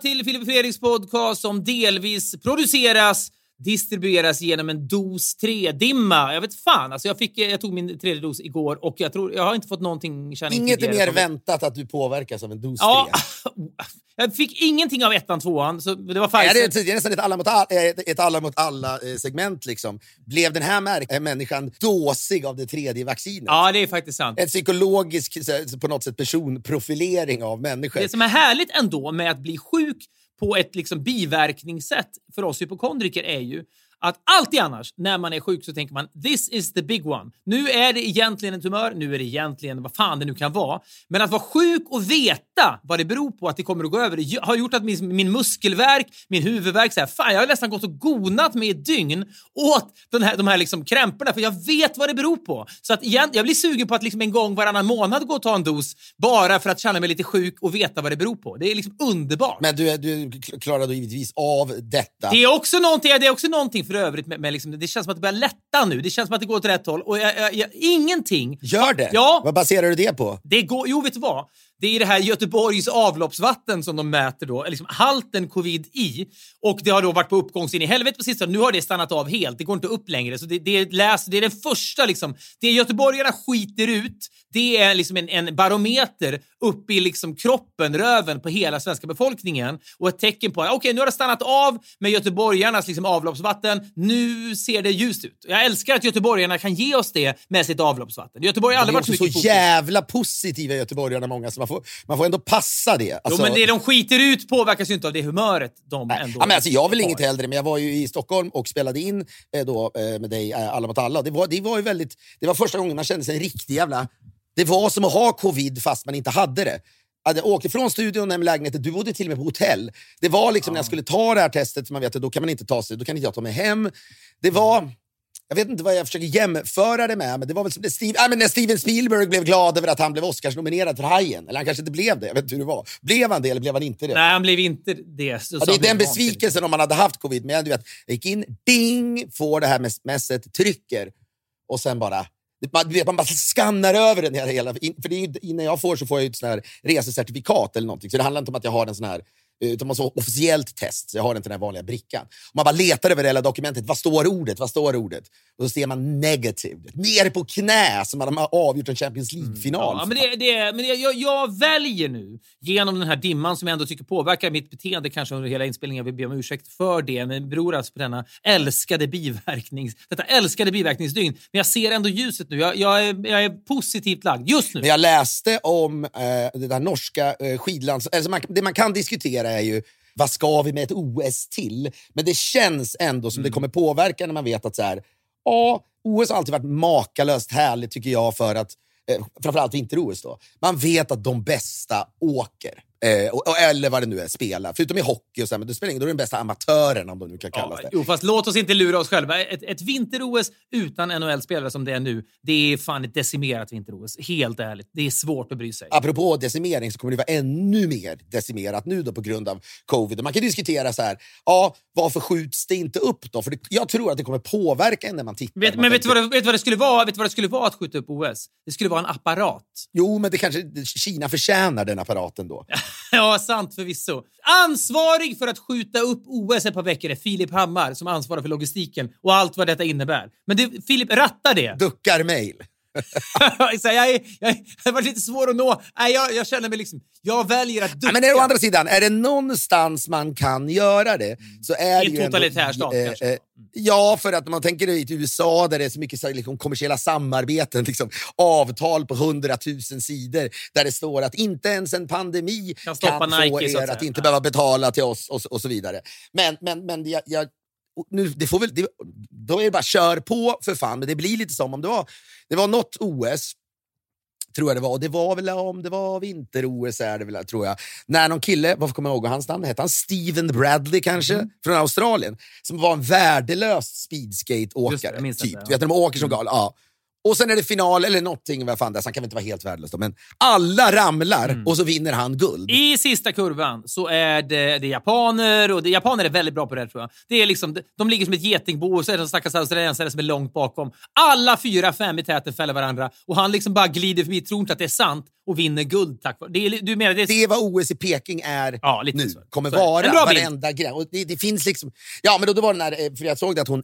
till Filip och Fredriks podcast som delvis produceras distribueras genom en dos 3-dimma. Jag vet fan, alltså jag, fick, jag tog min tredje dos igår och jag, tror, jag har inte fått någonting Inget är tidigare mer från- väntat att du påverkas av en dos Ja, tre. jag fick ingenting av ettan, tvåan, så det var det, är, det är nästan ett alla mot alla, ett, ett alla, mot alla eh, segment. Liksom. Blev den här mär- eh, människan dåsig av det tredje vaccinet? Ja, det är faktiskt sant. En psykologisk på något sätt personprofilering av människor. Det som är härligt ändå med att bli sjuk på ett liksom biverkningssätt för oss hypokondriker är ju att alltid annars när man är sjuk så tänker man this is the big one. Nu är det egentligen en tumör, nu är det egentligen vad fan det nu kan vara. Men att vara sjuk och veta vad det beror på att det kommer att gå över det har gjort att min, min muskelvärk, min huvudvärk, så här, fan jag har nästan gått och gonat i ett dygn åt den här, de här liksom krämporna för jag vet vad det beror på. Så att igen, jag blir sugen på att liksom en gång varannan månad gå och ta en dos bara för att känna mig lite sjuk och veta vad det beror på. Det är liksom underbart. Men du, du klarar då givetvis av detta. Det är också någonting, det är också någonting för övrigt med, med liksom, det känns som att det börjar lätta nu. Det känns som att det går åt rätt håll och jag, jag, jag, ingenting. Gör det? Ja. Vad baserar du det på? Det går, jo, vet du vad? Det är det här Göteborgs avloppsvatten som de mäter då, liksom halten covid i. Och det har då varit på uppgång in i helvete på sistone. Nu har det stannat av helt. Det går inte upp längre. Så det, det, är, läs, det är den första liksom. Det göteborgarna skiter ut, det är liksom en, en barometer upp i liksom kroppen, röven på hela svenska befolkningen och ett tecken på att okej, nu har det stannat av med göteborgarnas liksom avloppsvatten. Nu ser det ljust ut. Jag älskar att göteborgarna kan ge oss det med sitt avloppsvatten. Göteborg har aldrig varit så mycket så fokus. jävla positiva göteborgarna många, så man får, man får ändå passa det. Alltså, Jo, men det de skiter ut påverkas ju inte av det humöret de Nej. ändå Ja, men alltså, jag vill har. inget hellre, men jag var ju i Stockholm och spelade in eh, då, eh, med dig, eh, Alla mot alla. Det var, det var ju väldigt, det var första gången man kände sig en riktig jävla... Det var som att ha covid fast man inte hade det. Jag hade åkt från studion i lägenheten, du bodde till och med på hotell. Det var liksom när jag skulle ta det här testet, man vet då kan man inte ta sig, då kan inte jag ta mig hem. Det var... Jag vet inte vad jag försöker jämföra det med, men det var väl som när, Steve, äh, men när Steven Spielberg blev glad över att han blev Oscars-nominerad för Hajen. Eller han kanske inte blev det, jag vet inte hur det var. Blev han det eller blev han inte det? Nej, han blev inte det. Så Ja, det är den besvikelsen om man hade haft covid. Men du vet, jag gick in, ding, får det här messet, trycker och sen bara... Man, vet, man bara skannar över den här hela... För det är ju, innan jag får så får jag ju ett sån här resecertifikat eller någonting. Så det handlar inte om att jag har en sån här utan man har officiellt test, så jag har inte den här vanliga brickan. Man bara letar över hela dokumentet. Vad står ordet? Vad står ordet? Och så ser man negative. Ner på knä, som man har avgjort en Champions League-final. Ja, men det, det, men det, jag, jag väljer nu, genom den här dimman som jag ändå tycker påverkar mitt beteende kanske under hela inspelningen, jag vill be om ursäkt för det, men det beror alltså på denna älskade biverknings, detta älskade biverkningsdygn. Men jag ser ändå ljuset nu. Jag, jag, är, jag är positivt lagd just nu. Men jag läste om eh, det där norska eh, skidlands... Alltså man, det man kan diskutera är ju vad ska vi med ett OS till? Men det känns ändå som det kommer påverka när man vet att så här, ja, OS har alltid varit makalöst härligt tycker jag för att eh, framförallt vinter-OS då. Man vet att de bästa åker. Eh, och, och, eller vad det nu är, spelar. Förutom i hockey och så här, men det spelar ingen då är det den bästa amatören om de nu kan kallas Ja, det. jo, fast låt oss inte lura oss själva. Ett, ett vinter-OS utan NHL-spelare som det är nu, det är fan ett decimerat vinter-OS. Helt ärligt. Det är svårt att bry sig. Apropå decimering så kommer det vara ännu mer decimerat nu då på grund av covid. Och man kan diskutera så här, ja, varför skjuts det inte upp då? För det, jag tror att det kommer påverka en när man tittar. Vet, Man men vet du, vad det, vet vad det skulle vara? Vet vad det skulle vara att skjuta upp OS? Det skulle vara en apparat. Jo, men det kanske Kina förtjänar den apparaten då. Ja, sant förvisso. Ansvarig för att skjuta upp OS ett par veckor är Filip Hammar som ansvarar för logistiken och allt vad detta innebär. Men det, Filip, ratta det! Duckar mejl. Så jag, är, jag, det varit lite svår att nå. Nej, jag, jag känner mig liksom... Jag väljer att ducka. Ja, men är, å andra sidan, är det någonstans man kan göra det så är I det en ju totalitär ändå, stat, eh, kanske. eh, Ja, för att man tänker i USA där det är så mycket liksom, kommersiella samarbeten, liksom, avtal på hundratusen sidor där det står att inte ens en pandemi Kan kan Nike, få att er säga. att inte behöva betala till oss och, så- och så vidare. Men, men, men jag, jag, nu, det får väl, det, då är det bara kör på för fan. Men det blir lite som om det var, det var något OS Tror jag det var. Och det var väl om det var vinter-OS, är det väl, tror jag. När någon kille, varför kommer jag ihåg hans namn? Hette han Steven Bradley kanske? Från Australien. Som var en värdelös minns Typ. ja. Du vet när de åker som galna. Ja. Och sen är det final eller någonting, vad fan det han kan väl inte vara helt värdelös då, men alla ramlar och så vinner han guld. I sista kurvan så är det, det är japaner och det, japaner är väldigt bra på det här, tror jag. Det är liksom, de ligger som ett getingbo och så är det en stackars australiensare som är långt bakom. Alla fyra, fem i täten fäller varandra och han liksom bara glider förbi, tror inte att det är sant och vinner guld tack vare... Det är, du menar det är Det är vad OS i Peking är Ja, lite nu. så. Kommer Så det. vara En bra bild. varenda grej. Och det, det finns liksom... Ja, men då, då var den här, eh, för jag såg det att hon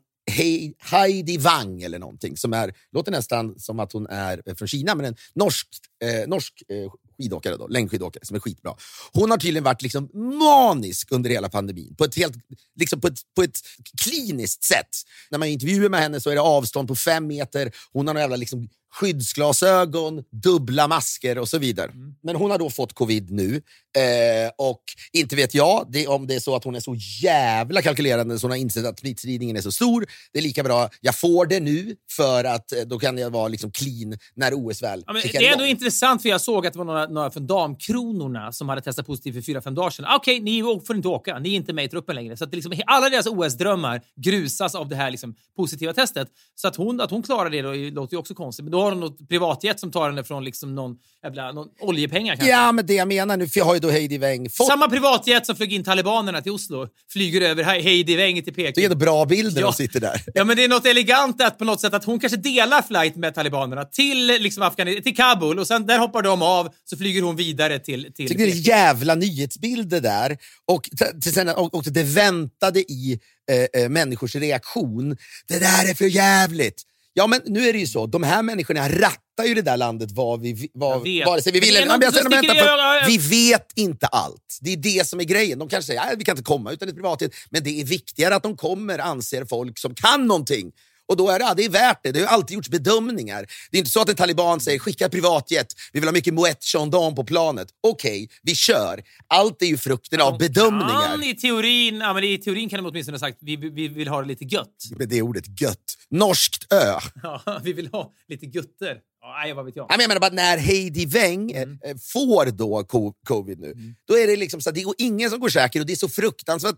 Heidi Wang eller någonting, som är, låter nästan som att hon är eh, från Kina, men en norsk, eh, norsk eh, skidåkare, då, längdskidåkare som är skitbra. Hon har tydligen varit liksom manisk under hela pandemin, på ett, helt, liksom på ett, på ett kliniskt sätt. När man intervjuar med henne så är det avstånd på fem meter, hon har någon jävla liksom skyddsglasögon, dubbla masker och så vidare. Men hon har då fått covid nu. Eh, och inte vet jag det, om det är så att hon är så jävla kalkylerande så hon har insett att smittspridningen är så stor. Det är lika bra, jag får det nu för att eh, då kan jag vara liksom clean när OS väl Ja, det är ändå igång. intressant för jag såg att det var några, några från Damkronorna som hade testat positivt för fyra fem dagar sedan. Okej, ni får inte åka. Ni är inte med i truppen längre. Så att liksom, alla deras OS-drömmar grusas av det här liksom, positiva testet. Så att hon, att hon klarar det då, låter ju också konstigt. Men då har hon något privatjet som tar henne från liksom någon, jävla, någon oljepengar kanske. Ja, men det jag menar nu, för jag har ju då Heidi Weng fått... Samma privatjet som flög in talibanerna till Oslo flyger över He- Heidi Weng till Peking. Det är ändå bra bilder Ja. de sitter där. Ja, men det är något elegant att på något sätt att hon kanske delar flight med talibanerna till, liksom Afghanistan, till Kabul och sen där hoppar de av så flyger hon vidare till... till tycker det är jävla nyhetsbilder där. Och, till och, och det väntade i eh, eh, människors reaktion. Det där är för jävligt. Ja, men nu är det ju så. De här människorna rattar ju det där landet vad vi, vad, vare sig vi vill eller men jag något som säger, vänta, sticker i för, ögat. Vi vet inte allt. Det är det som är grejen. De kanske säger att vi kan inte komma utan ett privatjet. Men det är viktigare att de kommer, anser folk som kan någonting. Och då är det, ja, det är värt det. Det har alltid gjorts bedömningar. Det är inte så att en taliban säger skicka privatjet, vi vill ha mycket Moet Chandon på planet. Okej, vi kör. Allt är ju frukten av bedömningar. Kan, i, teorin, ja, men I teorin kan de åtminstone ha sagt vi, vi vill ha det lite gött. Det ordet gött. Norskt ö. Ja, vi vill ha lite gutter. Nej, vad vet jag. Men Jag menar bara när Heidi Weng eh, Mm. eh, får då co- covid nu, då är det liksom så att det är ingen som går säker och det är så fruktansvärt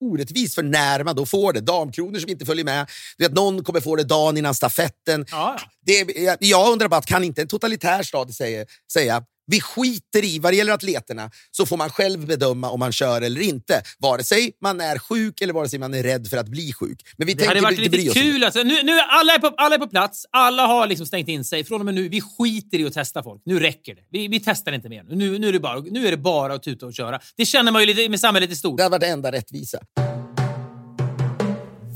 orättvist för när man då får det. Damkronor som inte följer med. Du vet, någon kommer få det dagen innan stafetten. Ja. Det, jag, jag undrar bara, kan inte en totalitär stat säga, säga vi skiter i, vad det gäller atleterna, så får man själv bedöma om man kör eller inte. Vare sig man är sjuk eller vare sig man är rädd för att bli sjuk. Men vi Det hade tänker varit inte bry lite kul. Alltså. Nu, nu alla, är på, alla är på plats, alla har liksom stängt in sig. Från och med nu, vi skiter i att testa folk. Nu räcker det. Vi, vi testar inte mer. Nu, nu, är det bara, nu är det bara att tuta och köra. Det känner man ju lite med samhället i stort. Det hade varit det enda rättvisa.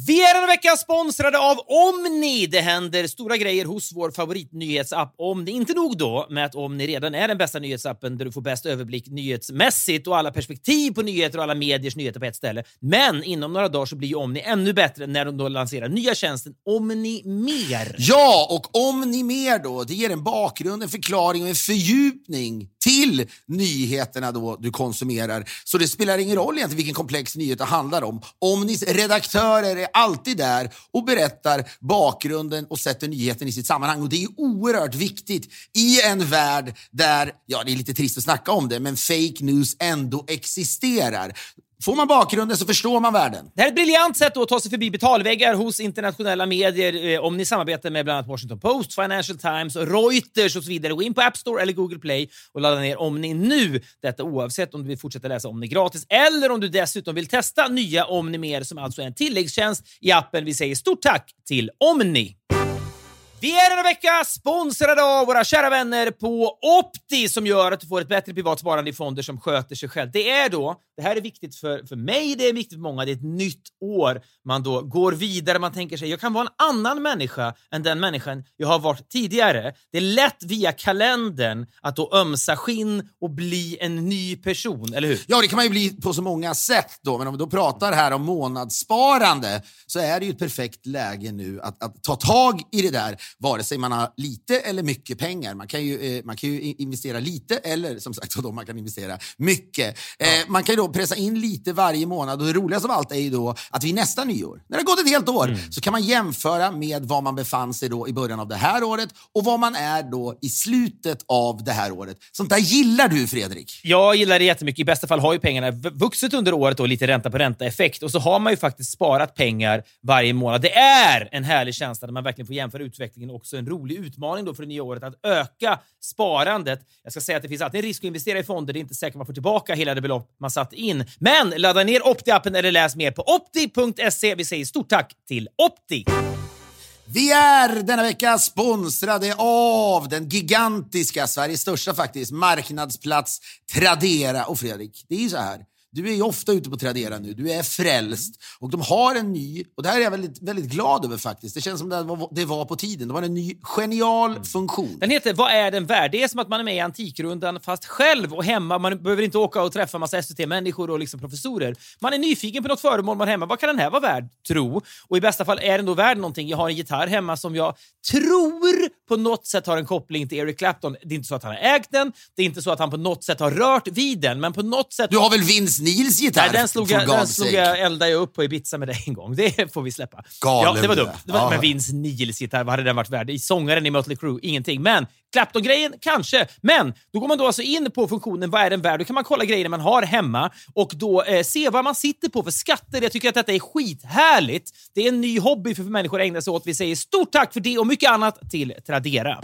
Vi är en vecka sponsrade av Omni. Det händer stora grejer hos vår favoritnyhetsapp Omni. Inte nog då med att Omni redan är den bästa nyhetsappen där du får bäst överblick nyhetsmässigt och alla perspektiv på nyheter och alla mediers nyheter på ett ställe. Men inom några dagar så blir ju Omni ännu bättre när de då lanserar nya tjänsten Omni Mer. Ja, och Omni mer då, det ger en bakgrund, en förklaring och en fördjupning till nyheterna då du konsumerar. Så det spelar ingen roll egentligen vilken komplex nyhet det handlar om. Omnis redaktörer är alltid där och berättar bakgrunden och sätter nyheten i sitt sammanhang. Och det är oerhört viktigt i en värld där, ja det är lite trist att snacka om det, men fake news ändå existerar. Får man bakgrunden så förstår man världen. Det här är ett briljant sätt då att ta sig förbi betalväggar hos internationella medier eh, om ni samarbetar med bland annat Washington Post, Financial Times, Reuters och så vidare. Gå in på App Store eller Google Play och ladda ner Omni nu. Detta oavsett om du vill fortsätta läsa Omni gratis eller om du dessutom vill testa nya Omni Mer som alltså är en tilläggstjänst i appen. Vi säger stort tack till Omni! Vi är denna vecka sponsrade av våra kära vänner på Opti som gör att du får ett bättre privat sparande i fonder som sköter sig själv. Det är då, det här är viktigt för, för mig, det är viktigt för många, det är ett nytt år. Man då går vidare, man tänker sig jag kan vara en annan människa än den människan jag har varit tidigare. Det är lätt via kalendern att då ömsa skinn och bli en ny person, eller hur? Ja, det kan man ju bli på så många sätt då, men om vi då pratar här om månadssparande så är det ju ett perfekt läge nu att, att ta tag i det där vare sig man har lite eller mycket pengar. Man kan ju, eh, man kan ju investera lite eller som sagt då, man kan investera mycket. Eh, man kan ju då pressa in lite varje månad och det roligaste av allt är ju då att vid nästa nyår, när det har gått ett helt år, så kan man jämföra med var man befann sig då i början av det här året och var man är då i slutet av det här året. Sånt där gillar du Fredrik? Jag gillar det jättemycket. I bästa fall har ju pengarna vuxit under året och lite ränta på ränta-effekt. Och så har man ju faktiskt sparat pengar varje månad. Det är en härlig känsla när man verkligen får jämföra utvecklingen och också en rolig utmaning då för det nya året att öka sparandet. Jag ska säga att det finns alltid en risk att investera i fonder. Det är inte säkert att man får tillbaka hela det belopp man satt in. Men ladda ner Opti-appen eller läs mer på opti.se. Vi säger stort tack till Opti! Vi är denna vecka sponsrade av den gigantiska, Sveriges största faktiskt, marknadsplats Tradera. Och Fredrik, det är ju så här. Du är ju ofta ute på Tradera nu, du är frälst och de har en ny, och det här är jag väldigt, väldigt glad över faktiskt, det känns som det var, det var på tiden, de har en ny genial funktion. Den heter Vad är den värd? Det är som att man är med i Antikrundan fast själv och hemma. Man behöver inte åka och träffa massa SVT-människor och liksom professorer. Man är nyfiken på något föremål man har hemma. Vad kan den här vara värd, tro? Och i bästa fall är den då värd någonting. Jag har en gitarr hemma som jag tror på något sätt har en koppling till Eric Clapton. Det är inte så att han har ägt den, det är inte så att han på något sätt har rört vid den, men på något sätt Du har väl Vince Nils gitarr? Nej, den slog, jag, den slog jag, eldade jag upp på Ibiza med dig en gång. Det får vi släppa. Galen ja, det var du dumt. Det var, Ja. Men Vince Nils gitarr, vad hade den varit värd? I sångaren i Mötley Crüe, ingenting. Men Clapton-grejen, kanske. Men då går man då alltså in på funktionen vad är den värd? Då kan man kolla grejerna man har hemma och då eh, se vad man sitter på för skatter. Jag tycker att detta är skithärligt. Det är en ny hobby för människor att ägna sig åt. Vi säger stort tack för det och mycket annat till Tradera.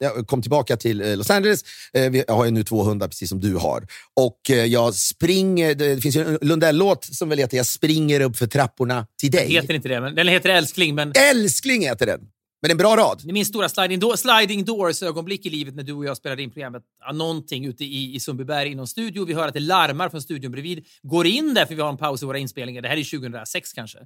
Jag kom tillbaka till eh, Los Angeles. Eh, Jag har ju nu 200 precis som du har. Och eh, jag springer, det finns ju en Lundell-låt som väl heter Jag springer upp för trapporna till dig. Heter inte det, men den heter Älskling. Men Älskling heter den. Men en bra rad. Det är min stora sliding, do sliding doors-ögonblick i livet när du och jag spelade in programmet ja, någonting ute i, i Sundbyberg i någon studio. Vi hör att det larmar från studion bredvid. Går in där för vi har en paus i våra inspelningar. Det här är 2006 kanske.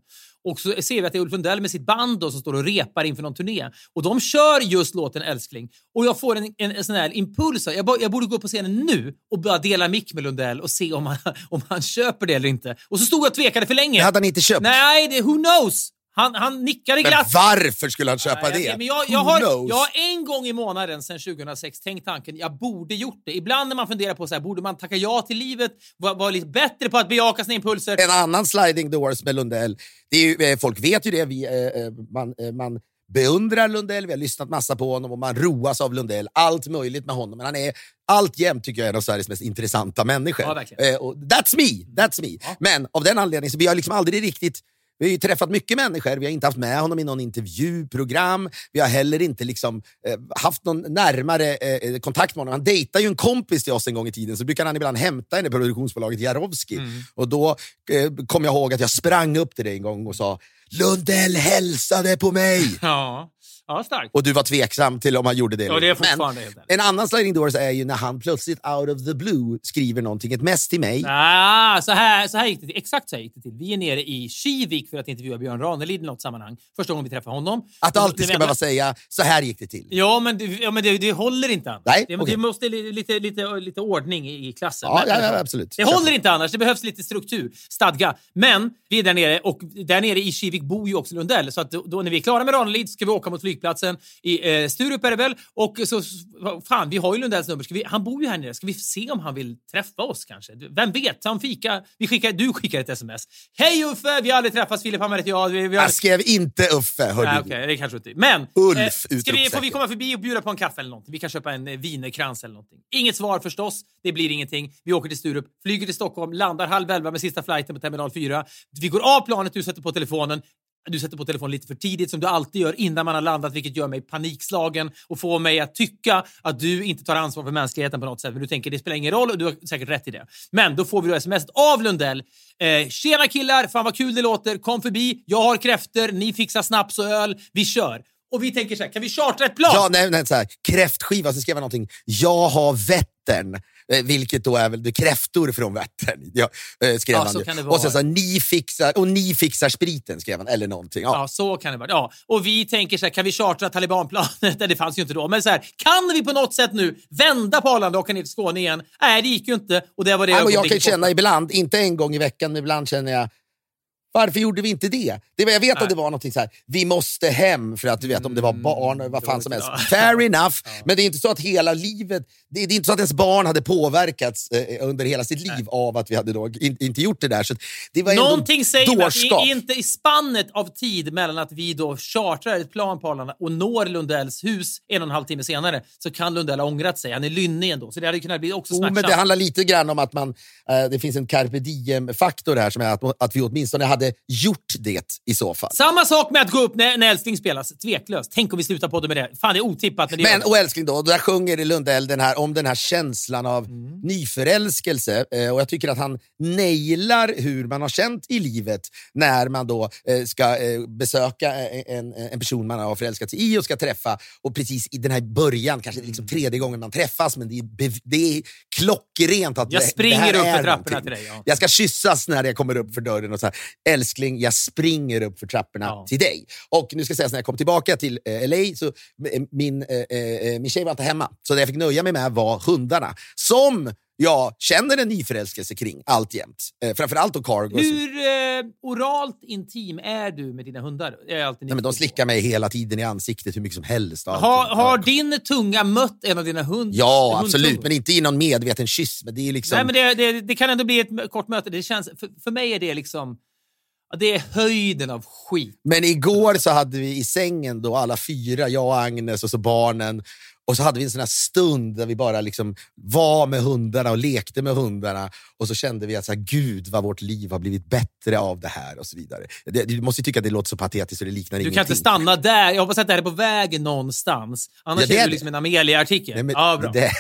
Och så ser vi att det är Ulf Lundell med sitt band då, som står och repar inför någon turné. Och de kör just låten Älskling. Och jag får en, en, en sån här impuls. Jag, bo- jag borde gå upp på scenen nu och börja dela mick med Lundell och se om han, om han köper det eller inte. Och så stod jag och tvekade för länge. Det hade han inte köpt. Nej, det, who knows? Han, han nickade Men glatt. varför skulle han köpa Nej, det? jag- Men jag, jag, har, jag har en gång i månaden sedan 2006 tänkt tanken jag borde gjort det. Ibland när man funderar på så här, borde man tacka ja till livet, vara vara lite bättre på att bejaka sina impulser. En annan sliding doors med Lundell. Det är ju, eh, folk vet ju det. Vi, eh, eh, man, man beundrar Lundell, vi har lyssnat massa på honom och man roas av Lundell. Allt möjligt med honom. Men han är alltjämt, tycker jag, en av Sveriges mest intressanta människor. Ja, verkligen. eh, och that's me! That's me. Men av den anledningen så vi har liksom aldrig riktigt vi har ju träffat mycket människor, vi har inte haft med honom i någon intervjuprogram. Vi har heller inte liksom, eh, haft någon närmare eh, kontakt med honom. Han dejtade ju en kompis till oss en gång i tiden, så brukar han ibland hämta henne på produktionsbolaget Jarowski. Och då eh, kom jag ihåg att jag sprang upp till dig en gång och sa Lundell hälsade på mig! Ja, ja starkt. Och du var tveksam till om han gjorde det. Ja, det är fortfarande ärligt. en annan sliding doors är ju när han plötsligt out of the blue skriver någonting, ett mess till mig. Ah, så, här, så här gick det till. Exakt så här gick det till. Vi är nere i Kivik för att intervjua Björn Ranelid i något sammanhang. Första gången vi träffar honom. Att alltid ska behöva säga, så här gick det till. Ja, men, det, ja, men det, det håller inte annars. Nej, det, okej. det måste li, lite, lite, lite ordning i, i klassen. Ja, Men- ja, ja, absolut. Det håller inte annars. Det behövs lite struktur, stadga. Men vi är där nere och där nere i Kivik bor ju också Lundell. Så att då, när vi är klara med Ranelid ska vi åka mot flygplatsen i eh, Sturup är det väl. Och så, fan, vi har ju Lundells nummer. Vi, han bor ju här nere. Ska vi se om han vill träffa oss kanske? Vem vet? Ta en fika. Vi skickar, du skickar ett sms. Hej Uffe! Vi har aldrig träffats. Filip Hammar heter jag. Vi, vi har... Jag skrev inte Uffe, hörde Nej, okej, det kanske inte. Men, eh, Ulf, ska vi, får vi komma förbi och bjuda på en kaffe eller någonting? Vi kan köpa en eh, wienerkrans eller någonting. Inget svar förstås. Det blir ingenting. Vi åker till Sturup, flyger till Stockholm, landar halv elva med sista flighten på terminal 4. Vi går av planet, du sätter på telefonen. Du sätter på telefonen lite för tidigt som du alltid gör innan man har landat vilket gör mig panikslagen och får mig att tycka att du inte tar ansvar för mänskligheten på något sätt. Men du tänker det spelar ingen roll och du har säkert rätt i det. Men då får vi då sms av Lundell. Eh, Tjena killar, fan vad kul det låter. Kom förbi, jag har kräfter, ni fixar snaps och öl. Vi kör. Och vi tänker så här, kan vi chartra ett plan? Ja, nej, nej, så här, kräftskiva, så skrev jag någonting. Jag har Vättern. Eh, vilket då är väl kräftor från Vättern. Ja, eh, skrev Ja, han ju. Och sen så ni fixar, och ni fixar spriten, skrev han. Eller någonting. Ja. Ja, så kan det vara. Ja. Och vi tänker så här, kan vi chartra talibanplanet? Det fanns ju inte då. Men så här, kan vi på något sätt nu vända på Arlanda och åka ner till Skåne igen? Nej, det gick ju inte. Och det var det Nej, men jag kan känna ibland, inte en gång i veckan, men ibland känner jag Varför gjorde vi inte det? det var, jag vet att det var någonting så här, vi måste hem för att du vet om det var barn, vad fan som helst. Fair enough, men det är inte så att hela livet, det, det är inte så att ens barn hade påverkats eh, under hela sitt liv av att vi hade då in, inte gjort det där. Så det var Någonting säger mig att inte i spannet av tid mellan att vi då chartrar ett plan på Arlanda och når Lundells hus en och en halv timme senare så kan Lundell ha ångrat sig. Han är lynnig ändå, så det hade kunnat bli också smärtsamt. men det handlar lite grann om att man, eh, det finns en carpe diem-faktor här som är att, att vi åtminstone hade gjort det i så fall. Samma sak med att gå upp när, när älskling spelas. Tveklöst. Tänk om vi slutar på det med det. Fan, det är otippat. Men, det Men, och älskling då, där sjunger Lundell den här, om den här känslan av Mm. nyförälskelse. Eh, och jag tycker att han nailar hur man har känt i livet när man då eh, ska eh, besöka en, en person man har förälskat sig i och ska träffa. Och precis i den här början, kanske Mm. liksom tredje gången man träffas, men det är, det är klockrent att Jag det, springer det här upp för trapporna någonting. till dig, ja. Jag ska kyssas när jag kommer upp för dörren och så här, älskling, jag springer upp för trapporna Ja. till dig. Och nu ska jag säga, när jag kom tillbaka till eh, LA, så eh, min, eh, eh, min tjej var inte hemma. Så det jag fick nöja mig med var hundarna. Som jag känner en nyförälskelse kring alltjämt. Eh, framförallt då Cargo. Hur eh, oralt intim är du med dina hundar? Jag är alltid Nej, men de slickar mig hela tiden i ansiktet hur mycket som helst. och Har, din tunga mött en av dina hundar? Ja, absolut. Men inte i någon medveten kyss. Men det är liksom... Nej, men det, det, det kan ändå bli ett kort möte. Det känns, för, för mig är det liksom... Det är höjden av skit. Men igår så hade vi i sängen då alla fyra, jag och Agnes och så barnen. Och så hade vi en sån här stund där vi bara liksom var med hundarna och lekte med hundarna. Och så kände vi att så här, gud vad vårt liv har blivit bättre av det här och så vidare. Det, du måste ju tycka att det låter så patetiskt och det liknar Du ingenting. kan inte stanna där. Jag hoppas att det här är på väg någonstans. Annars Ja, är du liksom en Amelia-artikel. Ja, bra. Det,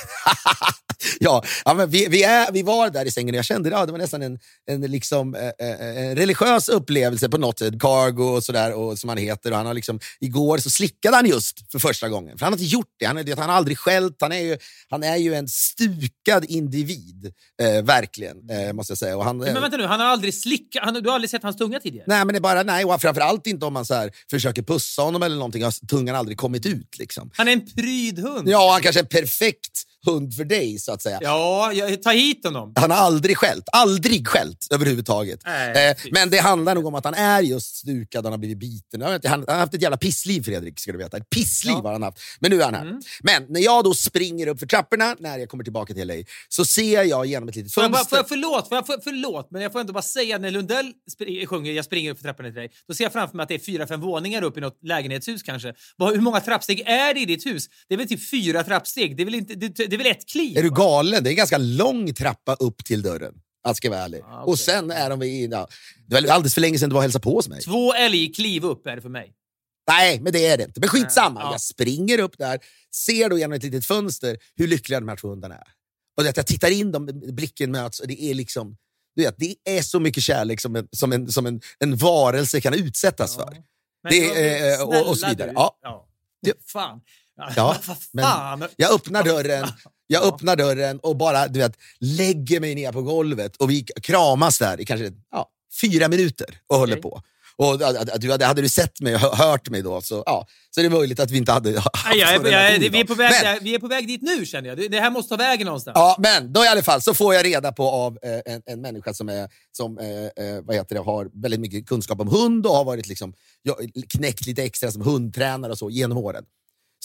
ja, ja, men vi, vi, är, vi var där i sängen och jag kände ja, det var nästan en, en, liksom, eh, eh, en religiös upplevelse på något sätt. Cargo och sådär, och, som han heter. Och han har liksom, igår så slickade han just för första gången. För han har inte gjort det. Han, han har aldrig skällt. Han är ju, han är ju en stukad individ, eh, verkligen. Eh, måste jag säga. Och han, Men vänta nu, han har aldrig slickat... Han, du har aldrig sett hans tunga tidigare? Nej, men det bara nej. Och framförallt inte om man så här, försöker pussa honom eller någonting. Har tungan aldrig kommit ut. Liksom. Han är en prydhund. Ja, han kanske är en perfekt hund för dig, så att säga. Ja, jag, ta hit honom. Han har aldrig skällt. Aldrig skällt överhuvudtaget. Nej, eh, men det handlar nog om att han är just stukad, han har blivit biten. Han han har haft ett jävla pissliv, Fredrik. Ska du veta. Ett pissliv Ja. har han haft. Men nu är han här. Mm. Men när jag då springer upp för trapporna, när jag kommer tillbaka till LA, så ser jag genom ett litet Får jag bara, fönster. får jag, förlåt, får jag, för, förlåt, men jag får ändå bara säga när Lundell spr- sjunger Jag springer upp för trapporna till dig, då ser jag framför mig att det är fyra, fem våningar upp i något lägenhetshus kanske. Hur många trappsteg är det i ditt hus? Det är väl typ fyra trappsteg? Det är väl, inte, det, det är väl ett kliv? Är du galen? Det är en ganska lång trappa upp till dörren. Jag ska vara ärlig. Ah, okej. Och sen är de i... Ja, det var alldeles för länge sedan du var och hälsade på hos mig. Två älgkliv upp är det för mig. Nej, men det är det inte. Men skitsamma. Ja. Jag springer upp där, ser då genom ett litet fönster hur lyckliga de här två hundarna är. Och att jag tittar in dem, blicken möts och det är liksom... Du vet, det är så mycket kärlek som en, som en, som en, en varelse kan utsättas för. Men Det- jag- eh, och- och så vidare. du. Ja. ja. Ja. Fan. Ja, men. Jag öppnar dörren, jag Ja. öppnar dörren och bara du vet, lägger mig ner på golvet och vi kramas där i kanske ja, fyra minuter och håller Okej. på. Och hade, hade du sett mig och hö- hört mig då så, ja, så är det möjligt att vi inte hade haft Nej, jag jag vi, är på väg, Men- vi är på väg dit nu känner jag. Det, här måste ta vägen någonstans. Ja, men då i alla fall så får jag reda på av eh, en, en människa som, är, som eh, eh, vad heter det, har väldigt mycket kunskap om hund och har varit liksom, knäckt lite extra som hundtränare och så genom åren.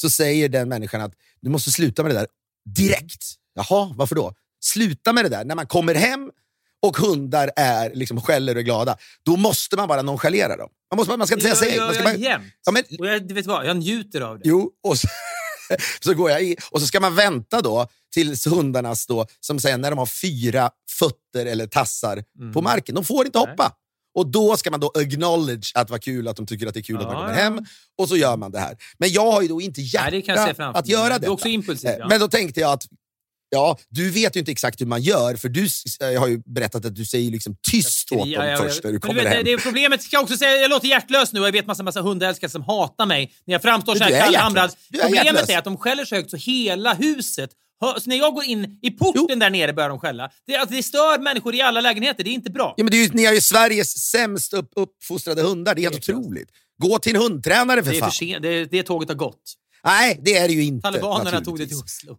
Så säger den människan att du måste sluta med det där direkt. Jaha, varför då? Sluta med det där. När man kommer hem och hundar är liksom skäller och är glada, då måste man bara nonchalera dem. Man, måste, man ska inte säga jag, sig. jag, ska jag, bara, jämt. ja, men, Och jag, du vet vad, jag njuter av det. Jo, och så, så går jag i och så ska man vänta då tills hundarnas, då, som säger när de har fyra fötter eller tassar Mm. på marken. De får inte hoppa. Och då ska man då acknowledge att vad kul att de tycker att det är kul att man Ja, kommer ja. hem. Och så gör man det här. Men jag har ju då inte hjärta Nej, det att göra Du det. är också impulsiv. Ja. Men då tänkte jag att Ja, du vet ju inte exakt hur man gör, för du jag har ju berättat att du säger liksom tyst åt dem Ja, ja, ja. först när du kommer vet, hem. det, det är problemet, ska jag också säga, jag låter hjärtlös nu och jag vet massa, massa hundälskare som hatar mig när jag framstår så här är kallhamrad. Problemet är att de skäller så högt så hela huset så när jag går in i porten där nere börjar de skälla. Det, alltså, det stör människor i alla lägenheter, det är inte bra. Ja, men det är ju, ni har ju Sveriges sämst upp, uppfostrade hundar. Det är helt otroligt. Gå till en hundtränare för Det, är fan. för sent, det, det tåget har gått. Nej, det är det ju inte. Talibanerna tog det till Oslo.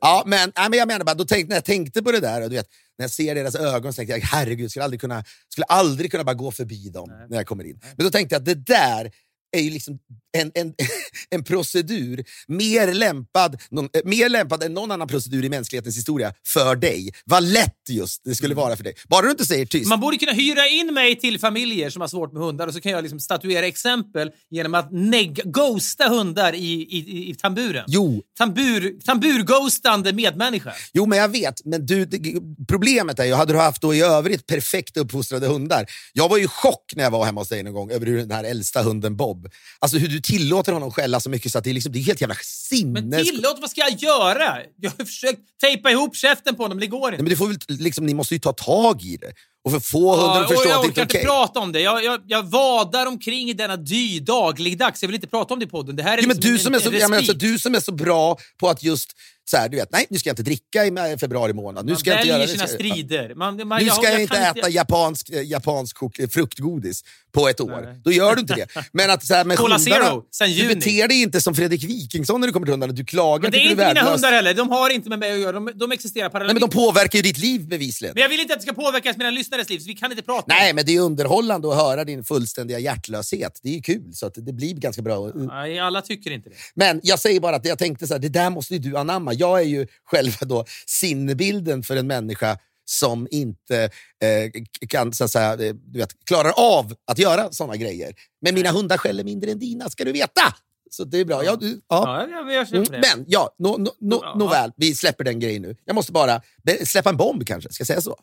Ja, men, nej, men jag menar bara, då tänkte, när jag tänkte på det där, och du vet, när jag ser deras ögon så tänkte jag herregud, skulle aldrig kunna, skulle aldrig kunna bara gå förbi dem Nej. när jag kommer in. Men då tänkte jag att det där är ju liksom en, en, en procedur mer lämpad, någon, eh, mer lämpad än någon annan procedur i mänsklighetens historia för dig. Vad lätt just det skulle vara för dig. Bara du inte säger tyst. Man borde kunna hyra in mig till familjer som har svårt med hundar och så kan jag liksom statuera exempel genom att neg- ghosta hundar i, i, i, tamburen. Jo, Tambur, tamburghostande medmänniska. Jo, men jag vet. Men du, det, problemet är ju, hade du haft då i övrigt perfekt uppfostrade hundar. Jag var ju i chock när jag var hemma hos dig någon gång över hur den här äldsta hunden Bob, alltså hur du tillåter honom skälla så mycket så att det är, liksom, det är helt jävla sinnes... Men tillåt, vad ska jag göra? Jag har försökt tejpa ihop käften på honom, men det går Nej, inte. men du får väl, liksom, ni måste ju ta tag i det och för få hunden att Ja, och förstå jag att det orkar inte är inte okej. prata om det. Jag, jag, jag vadar omkring i denna dy dagligdags. Jag vill inte prata om det i podden. Det här är men liksom du, en, som är så, en ja, men alltså, du som är så bra på att just så här, du vet, nej nu ska jag inte dricka i ma- februari månad. Nu Man ska jag inte väljer göra det. sina strider. Man, man, Nu jag- ska jag, jag inte äta japansk, eh, japansk eh, fruktgodis på ett år. Nej. Då gör du inte det. Men att så här, med Cola hundarna, Zero, sen du juni. beter dig inte som Fredrik Wikingsson när du kommer till hundarna. Du klagar, Men det är inte du mina hundar heller. De har inte med mig att göra. De, de existerar Nej, parallellt. men de påverkar ju ditt liv bevisligen. Men jag vill inte att det ska påverkas mina lyssnares liv, så vi kan inte prata Nej, men det är underhållande att höra din fullständiga hjärtlöshet. Det är ju kul, så att det blir ganska bra. Nej, alla tycker inte det. Men jag säger bara att jag tänkte så här, det där måste ju du anamma. Jag är ju själva då sinnebilden för en människa som inte eh, kan, så att säga, eh, du vet, klarar av att göra såna grejer. Men mina hundar skäller mindre än dina, ska du veta! Så det är bra. Ja, du, ja. Ja, jag, Mm, men ja, no, no, no, Ja. nåväl, vi släpper den grejen nu. Jag måste bara släppa en bomb kanske, ska jag säga så?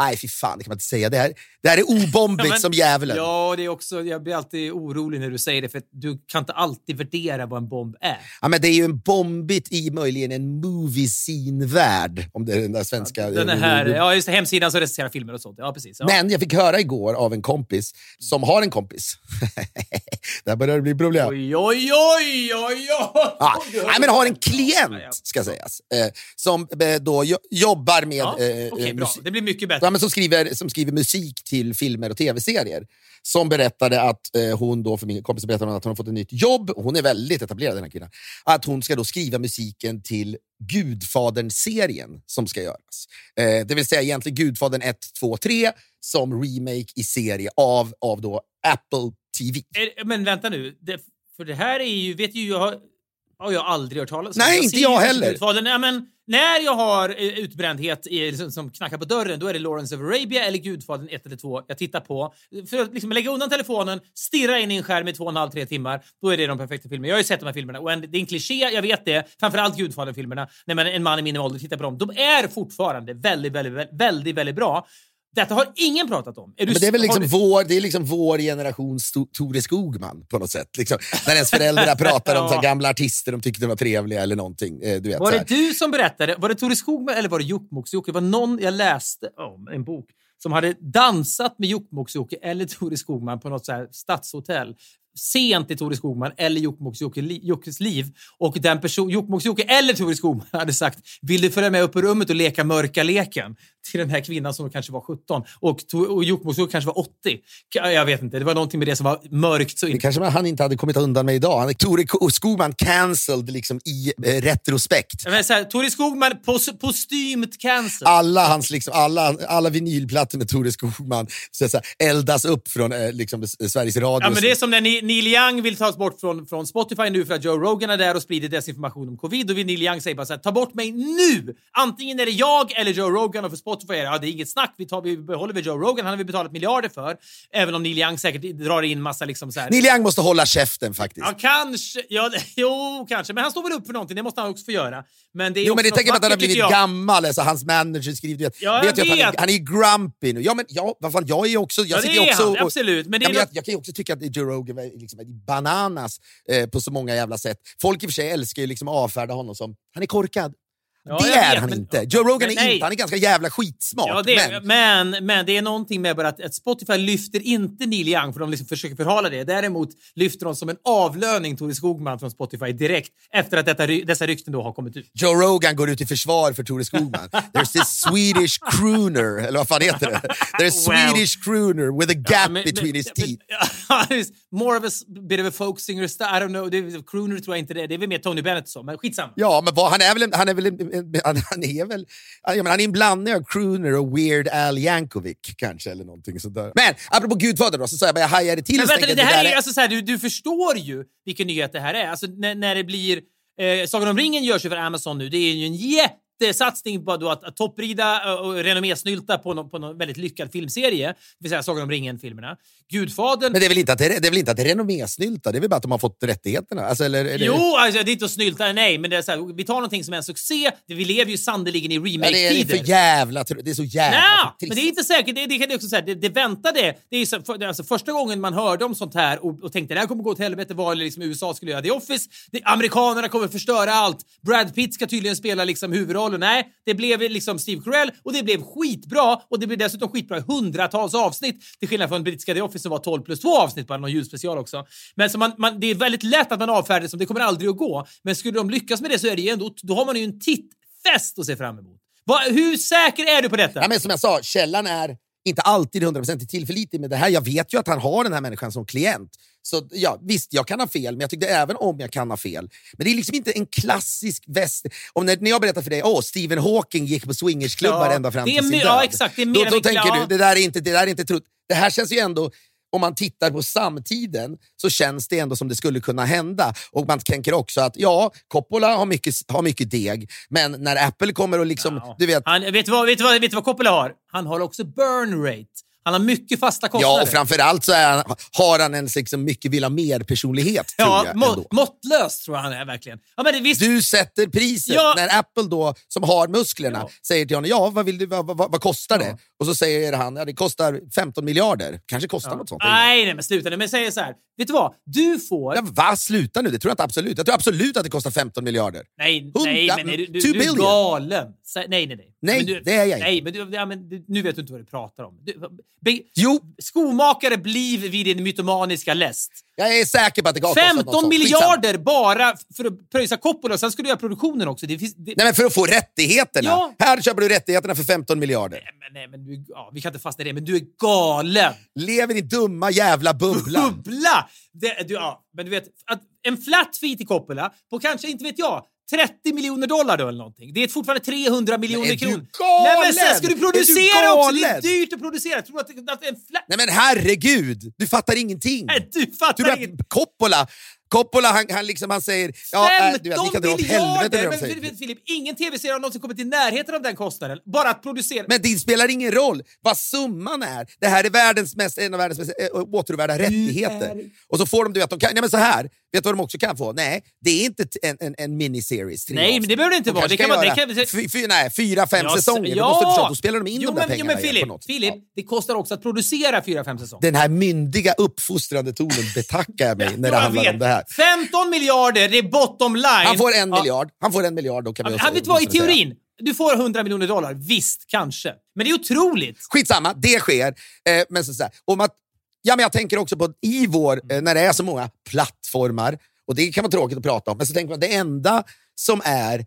Nej, fy fan, det kan man inte säga. Det här, det här är obombigt Ja, men- som djävulen. Ja, det är också, jag blir alltid orolig när du säger det, för du kan inte alltid värdera vad en bomb är. Ja, men det är ju en bombigt i möjligen en movie scene-värld. Om det är den där svenska... Den här, ja, just hemsidan som recenserar filmer och sånt. Ja, precis. Ja. Men jag fick höra igår av en kompis som har en kompis. Där börjar det bli problem. Oj, oj, oj, oj, oj! Ja, nej, men har en klient, Ja, ja. ska sägas, eh, som eh, då jo- jobbar med... Ja, eh, eh, bra. Det blir mycket bättre. Ja, men som, skriver, som skriver musik till filmer och tv-serier. Som berättade att eh, hon då, för min kompis berättade att hon har fått ett nytt jobb. Hon är väldigt etablerad den här kvinnan. Att hon ska då skriva musiken till Gudfadern-serien som ska göras. Eh, det vill säga egentligen Gudfadern 1, 2, 3 som remake i serie av, av då Apple TV. Men vänta nu. Det, för det här är ju... Vet ju, jag har, har jag aldrig hört talas om. Nej, inte ser ju jag heller. Gudfadern. Ja, men när jag har eh, utbrändhet i, som, som knackar på dörren, då är det Lawrence of Arabia eller Gudfadern 1 eller 2 jag tittar på. För att liksom lägga undan telefonen, stirra in i en skärm i två och en halv, tre timmar, då är det de perfekta filmerna. Jag har ju sett de här filmerna och en, det är en kliché, jag vet det. Framförallt Gudfadern-filmerna, när man, en man i min ålder tittar på dem. De är fortfarande väldigt, väldigt, väldigt, väldigt, väldigt bra. Detta har ingen pratat om. Men det är väl liksom du- vår, det är liksom vår generations Tore Skogman på något sätt. Liksom, när ens föräldrar pratar om så Ja. gamla artister de tyckte var trevliga eller någonting. Eh, du vet, Var det du som berättade? Var det Tore Skogman eller var det Jokkmokks-Jocke? Det var någon jag läste om, en bok, som hade dansat med Jokkmokks-Jocke eller Tore Skogman på något så här stadshotell. Sent i Tore Skogman eller Jokkmokks-Jockes liv. Och den person, Jokkmokks-Jocke eller Tore Skogman hade sagt “Vill du följa med upp i rummet och leka mörka leken?” till den här kvinnan som kanske var 17 och, och Jokkmokks-Jocke kanske var 80. Ka- Jag vet inte, det var någonting med det som var mörkt. Så Det kanske han inte hade kommit undan med idag. Han Tore Ko- Skogman cancelled liksom i eh, retrospekt. Men så här, Tore Skogman pos, postymt cancer. Alla, hans, liksom, alla, alla vinylplattor med Tore Skogman så säga, eldas upp från eh, liksom, Sveriges Radio. Ja, men det är som när Ni- Neil Young vill tas bort från, från Spotify nu för att Joe Rogan är där och sprider desinformation om covid. Då vill Neil Young säga bara så här, ta bort mig nu! Antingen är det jag eller Joe Rogan och för Spotify är det, ja, det är inget snack. Vi, tar, vi behåller vi Joe Rogan, han har vi betalat miljarder för. Även om Neil Young säkert drar in massa liksom så här... Neil Young måste hålla käften faktiskt. Ja, kanske. Ja, det- jo, kanske. Men han står väl upp för någonting. Det måste han också få göra. Men det är Jo, men det tänker man att han har blivit jag. gammal. Alltså, hans manager skriver... du Vet, Ja, jag vet ju att han, är, vet. han är grumpy nu. Ja, men ja, vad fan, jag är också... Jag Ja, det är också han. och- Absolut. Men det jag, något- jag kan ju också tycka att Joe Rogan liksom bananas eh, på så många jävla sätt. Folk i och för sig älskar ju liksom avfärda honom som han är korkad. Ja, det är vet, han men- inte. Joe Rogan är nej. inte. Han är ganska jävla skitsmart. Ja, det, men, men, men, det är någonting med bara att, att Spotify lyfter inte Neil Young för de liksom försöker förhala det. Däremot lyfter de som en avlöning Tore Skogman från Spotify direkt efter att detta, dessa rykten då har kommit ut. Joe Rogan går ut i försvar för Tore Skogman. There's this Swedish crooner, eller vad fan heter det? There's Wow. Swedish crooner with a gap Ja, men- between his teeth. More of a bit of a folk singer, I don't know, det är, crooner tror jag inte det är. Det är väl mer Tony Bennett så, men skitsamma. Ja, men vad, han är väl, han är väl, han, han är väl, jag menar, han är en blandning av crooner och Weird Al Yankovic kanske, eller någonting sådär. Men apropå Gudfadern då, så sa jag bara, jag hajade till Men vänta, det jag, här är, alltså, så här, du, du förstår ju vilken nyhet det här är. Alltså, när, när det blir... Eh, Sagan om ringen görs ju för Amazon nu. Det är ju en jättesatsning på då att, att topprida och renommésnylta på någon, på någon väldigt lyckad filmserie. Det vill säga Sagan om ringen-filmerna. Gudfadern... Men det är väl inte att det, det, är väl inte att det är renommésnylta, det är väl bara att de har fått rättigheterna? Alltså, eller, det, Jo, alltså, det är inte att snylta, nej, men det är så här, vi tar någonting som är en succé. Det- Vi lever ju sannoliken i ja, det, är, det remake-tider. för jävla Det är så jävla Nej, trist. men det är inte säkert. Det, det kan jag också säga. Det, det väntade. Det är så, för, det alltså första gången man hörde om sånt här och, och tänkte det här kommer gå åt helvete var liksom USA skulle göra The Office. Det, amerikanerna kommer förstöra allt. Brad Pitt ska tydligen spela liksom huvudrollen. Nej, det blev liksom Steve Carell och det blev skitbra och det blev dessutom skitbra i hundratals avsnitt till skillnad från brittiska The Office som var 12 plus 2 avsnitt, bara någon julspecial också. Men så man, man, det är väldigt lätt att man avfärdar det som det kommer aldrig att gå. Men skulle de lyckas med det så är det ju ändå, då har man ju en tittfest att se fram emot. Va, hur säker är du på detta? Ja, men som jag sa, källan är inte alltid 100% tillförlitlig med det här. Jag vet ju att han har den här människan som klient. Så ja, visst, jag kan ha fel, men jag tyckte även om jag kan ha fel. Men det är liksom inte en klassisk väst... Om när, när jag berättar för dig att Stephen Hawking gick på swingersklubbar Ja, ända fram till sin död. ja, exakt, det är mer då då tänker ja. du, det där är inte, det där är inte trott. Det här känns ju ändå... Om man tittar på samtiden så känns det ändå som det skulle kunna hända. Och man tänker också att ja, Coppola har mycket, har mycket deg, men när Apple kommer och liksom... Ja. Du vet, Han, vet, du vad, vet, du vad, vet du vad Coppola har? Han har också burn rate. Han har mycket fasta kostnader. Ja, och framförallt så han, har han en liksom mycket vill ha mer-personlighet. Ja, tror må, måttlös tror jag han är verkligen. Ja, men det, visst, Du sätter priset. Ja. När Apple då, som har musklerna, Ja. säger till honom ja, vad, vill du, vad, vad, vad kostar det? Ja. Och så säger han ja, det kostar 15 miljarder. Kanske kostar något sånt. Nej, nej, men sluta nu. Men säger så här. Vet du vad? Du får... Ja, va? Sluta nu, det tror jag inte absolut. Jag tror absolut att det kostar 15 miljarder. Nej, Hundra- nej, men nej, du, du, du är galen. Nej, nej, nej. Nej, men du, det är jag inte. Nej, men, du, ja, men nu vet du inte vad du pratar om. Du, be, Jo, skomakare blir vid din mytomaniska läst. jag är säker på att det något 15 sånt. miljarder bara för att pröjsa Coppola. Sen ska du göra produktionen också. Det finns, det, Nej, men för att få rättigheterna. Ja. Här köper du rättigheterna för 15 miljarder. Nej, men, nej, men du, ja, vi kan inte fastna i det, men du är galen! Lever i dumma jävla bubbla. Bubbla! Det, du, ja, men du vet, att en flat fee till Coppola på kanske, inte vet jag, 30 miljoner dollar då eller någonting. Det är fortfarande 300 miljoner är du kronor. galen? Nej men sen ska du Är du producera också! Det är dyrt att producera. Tror att, att en. Nej men herregud, du fattar ingenting. Nej, du fattar du att Coppola, Coppola han, han, liksom, han säger... Ja, äh, du vet, 15 kan miljarder! Men. Filip, Filip, ingen tv-serie har någonsin kommit i närheten av den kostnaden. Bara att producera. Men det spelar ingen roll vad summan är. Det här är världens mest, en av världens mest äh, åtråvärda rättigheter. är- Och så får de, du vet, de kan, nej, men så här, vet du vad de också kan få? Nej, det är inte en, en, en miniseries. Nej, men det behöver det inte De vara. Det kan vara- göra det kan- fy, fy, nej, fyra, fem Ja, säsonger. ja. Då, måste förstå, då spelar de in jo, de där men, jo, pengarna men Filip, på något. Filip, Ja. det kostar också att producera fyra, fem säsonger. Den här myndiga uppfostrande tonen betackar jag mig när det handlar om det här. 15 miljarder, det är bottom line. Han får en Ja. miljard. Han får en miljard, då kan vi också- vet vad, i säga. teorin, du får 100 miljoner dollar. Visst, kanske. Men det är otroligt. Skitsamma, det sker. Eh, men så, så här, om att, ja, men jag tänker också på i vår, eh, när det är så många plattformar, och det kan vara tråkigt att prata om, men så tänker man det enda som är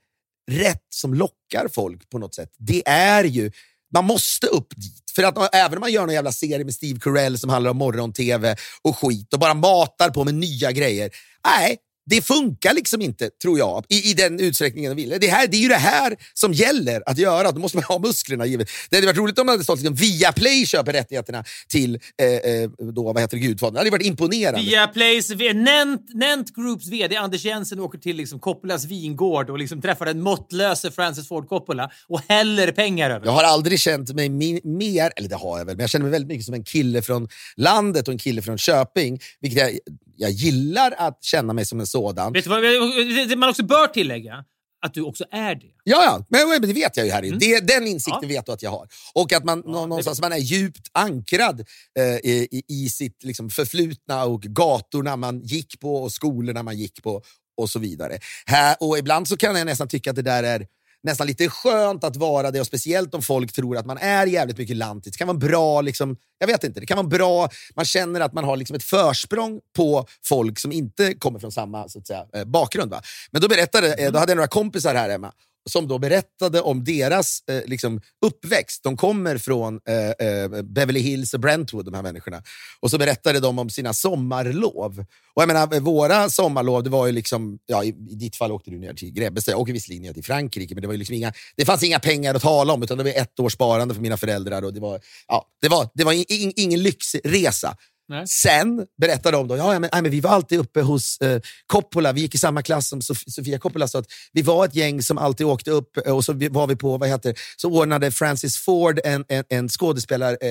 rätt, som lockar folk på något sätt, det är ju man måste upp dit. För att även om man gör någon jävla serie med Steve Carell som handlar om morgon-tv och skit och bara matar på med nya grejer. Nej, det funkar liksom inte, tror jag, i, i den utsträckningen de vill. Det, här, det är ju det här som gäller att göra. Då måste man ha musklerna. Givet. Det hade varit roligt om det hade stått liksom, via Play köper rättigheterna till eh, eh, då, vad heter det, Gudfadern. Det hade varit imponerande. Via Plays, Nent, Nent Groups VD Anders Jensen åker till liksom Coppolas vingård och liksom träffar den måttlöse Francis Ford Coppola och häller pengar över Jag har aldrig känt mig mi- mer, eller det har jag väl, men jag känner mig väldigt mycket som en kille från landet och en kille från Köping. Vilket jag, jag gillar att känna mig som en sådan. Vet du vad man också bör tillägga? Att du också är det. Ja, ja. Men, men det vet jag ju Harry. Det, den insikten Ja. vet du att jag har. Och att man nå- någonstans man är djupt ankrad eh, i, i- i sitt liksom, förflutna och gatorna man gick på och skolorna man gick på och så vidare. Här, och ibland så kan jag nästan tycka att det där är nästan lite skönt att vara det och speciellt om folk tror att man är jävligt mycket lantis. Det kan vara bra, liksom, jag vet inte, det kan vara bra, man känner att man har liksom ett försprång på folk som inte kommer från samma så att säga, eh, bakgrund. Va? Men då berättade, eh, då hade jag några kompisar här hemma som då berättade om deras eh, liksom, uppväxt. De kommer från eh, eh, Beverly Hills och Brentwood, de här människorna. Och så berättade de om sina sommarlov. Och jag menar, våra sommarlov, det var ju liksom, ja, i, i ditt fall åkte du ner till Grebbestad, jag åker visserligen ner till Frankrike, men det, var ju liksom inga, det fanns inga pengar att tala om, utan det var ett års sparande för mina föräldrar. Och det var, ja, det var, det var in, in, ingen lyxresa. Nej. Sen berättade de då, ja, men, nej, men vi var alltid uppe hos eh, Coppola, vi gick i samma klass som Sof Sofia Coppola, så att vi var ett gäng som alltid åkte upp eh, och så var vi på, vad heter så ordnade Francis Ford en, en, en skådespelarcamp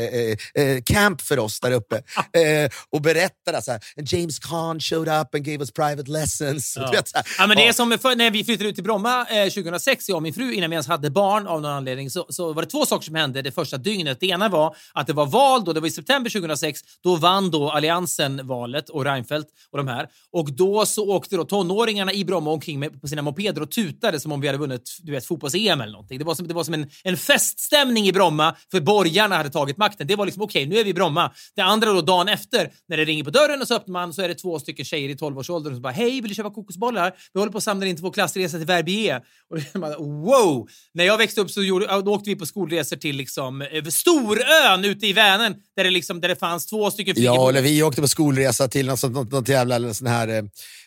eh, eh, camp för oss där uppe. Eh, och berättade så här, "And James Caan showed up and gave us private lessons. Ja. Vet, Ja, men det är som för, när vi flyttade ut till Bromma eh, 2006, jag och min fru, innan vi ens hade barn av någon anledning, så, så var det två saker som hände det första dygnet. Det ena var att det var val, då, det var i september 2006. Då vann då Alliansen valet och Reinfeldt och de här. Och då så åkte då tonåringarna i Bromma omkring med, på sina mopeder och tutade som om vi hade vunnit du vet, fotbolls-EM eller någonting. Det var som, det var som en, en feststämning i Bromma för borgarna hade tagit makten. Det var liksom okej, nu är vi i Bromma. Det andra då dagen efter när det ringer på dörren och så öppnar man så är det två stycken tjejer i 12-årsåldern som bara hej, vill du köpa kokosbollar? Vi håller på att samla in till vår klassresa till Verbier. Och man bara, wow! När jag växte upp så gjorde, då åkte vi på skolresor till liksom, eh, Storön ute i Vänern där det, liksom, där det fanns två stycken Ja, eller vi åkte på skolresa till något, något, något, jävla, sån här, eh,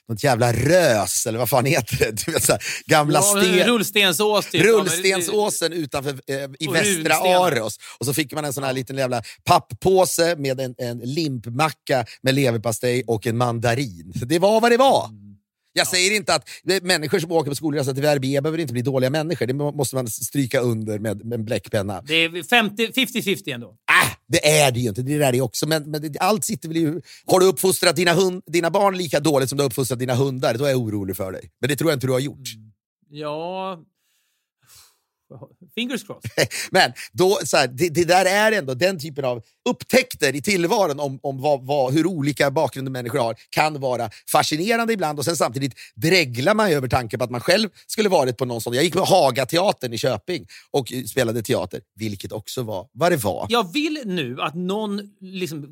något jävla rös, eller vad fan heter det? Du vet, så här, gamla Ja, sten... Rullstensås typ. Rullstensåsen utanför, eh, i Och västra. Aros. Och så fick man en sån här liten jävla papppåse med en, en limpmacka med leverpastej och en mandarin. Det var vad det var. Mm. Jag säger inte att människor som åker på skolresa till Verbier behöver inte bli dåliga människor. Det må- måste man stryka under med, med en bläckpenna. Det är 50 50-50 ändå. Äh, det är det ju inte. Det är det också. Men, men det, allt sitter väl i... Har du uppfostrat dina, hund, dina barn lika dåligt som du har uppfostrat dina hundar, då är jag orolig för dig. Men det tror jag inte du har gjort. Mm. Ja... Fingers crossed. Men då, så här, det, det där är ändå den typen av upptäckter i tillvaron om, om vad, vad, hur olika bakgrunder människor har kan vara fascinerande ibland och sen samtidigt dreglar man över tanken på att man själv skulle varit på någon sån. Jag gick på Hagateatern i Köping och spelade teater, vilket också var vad det var. Jag vill nu att någon, liksom,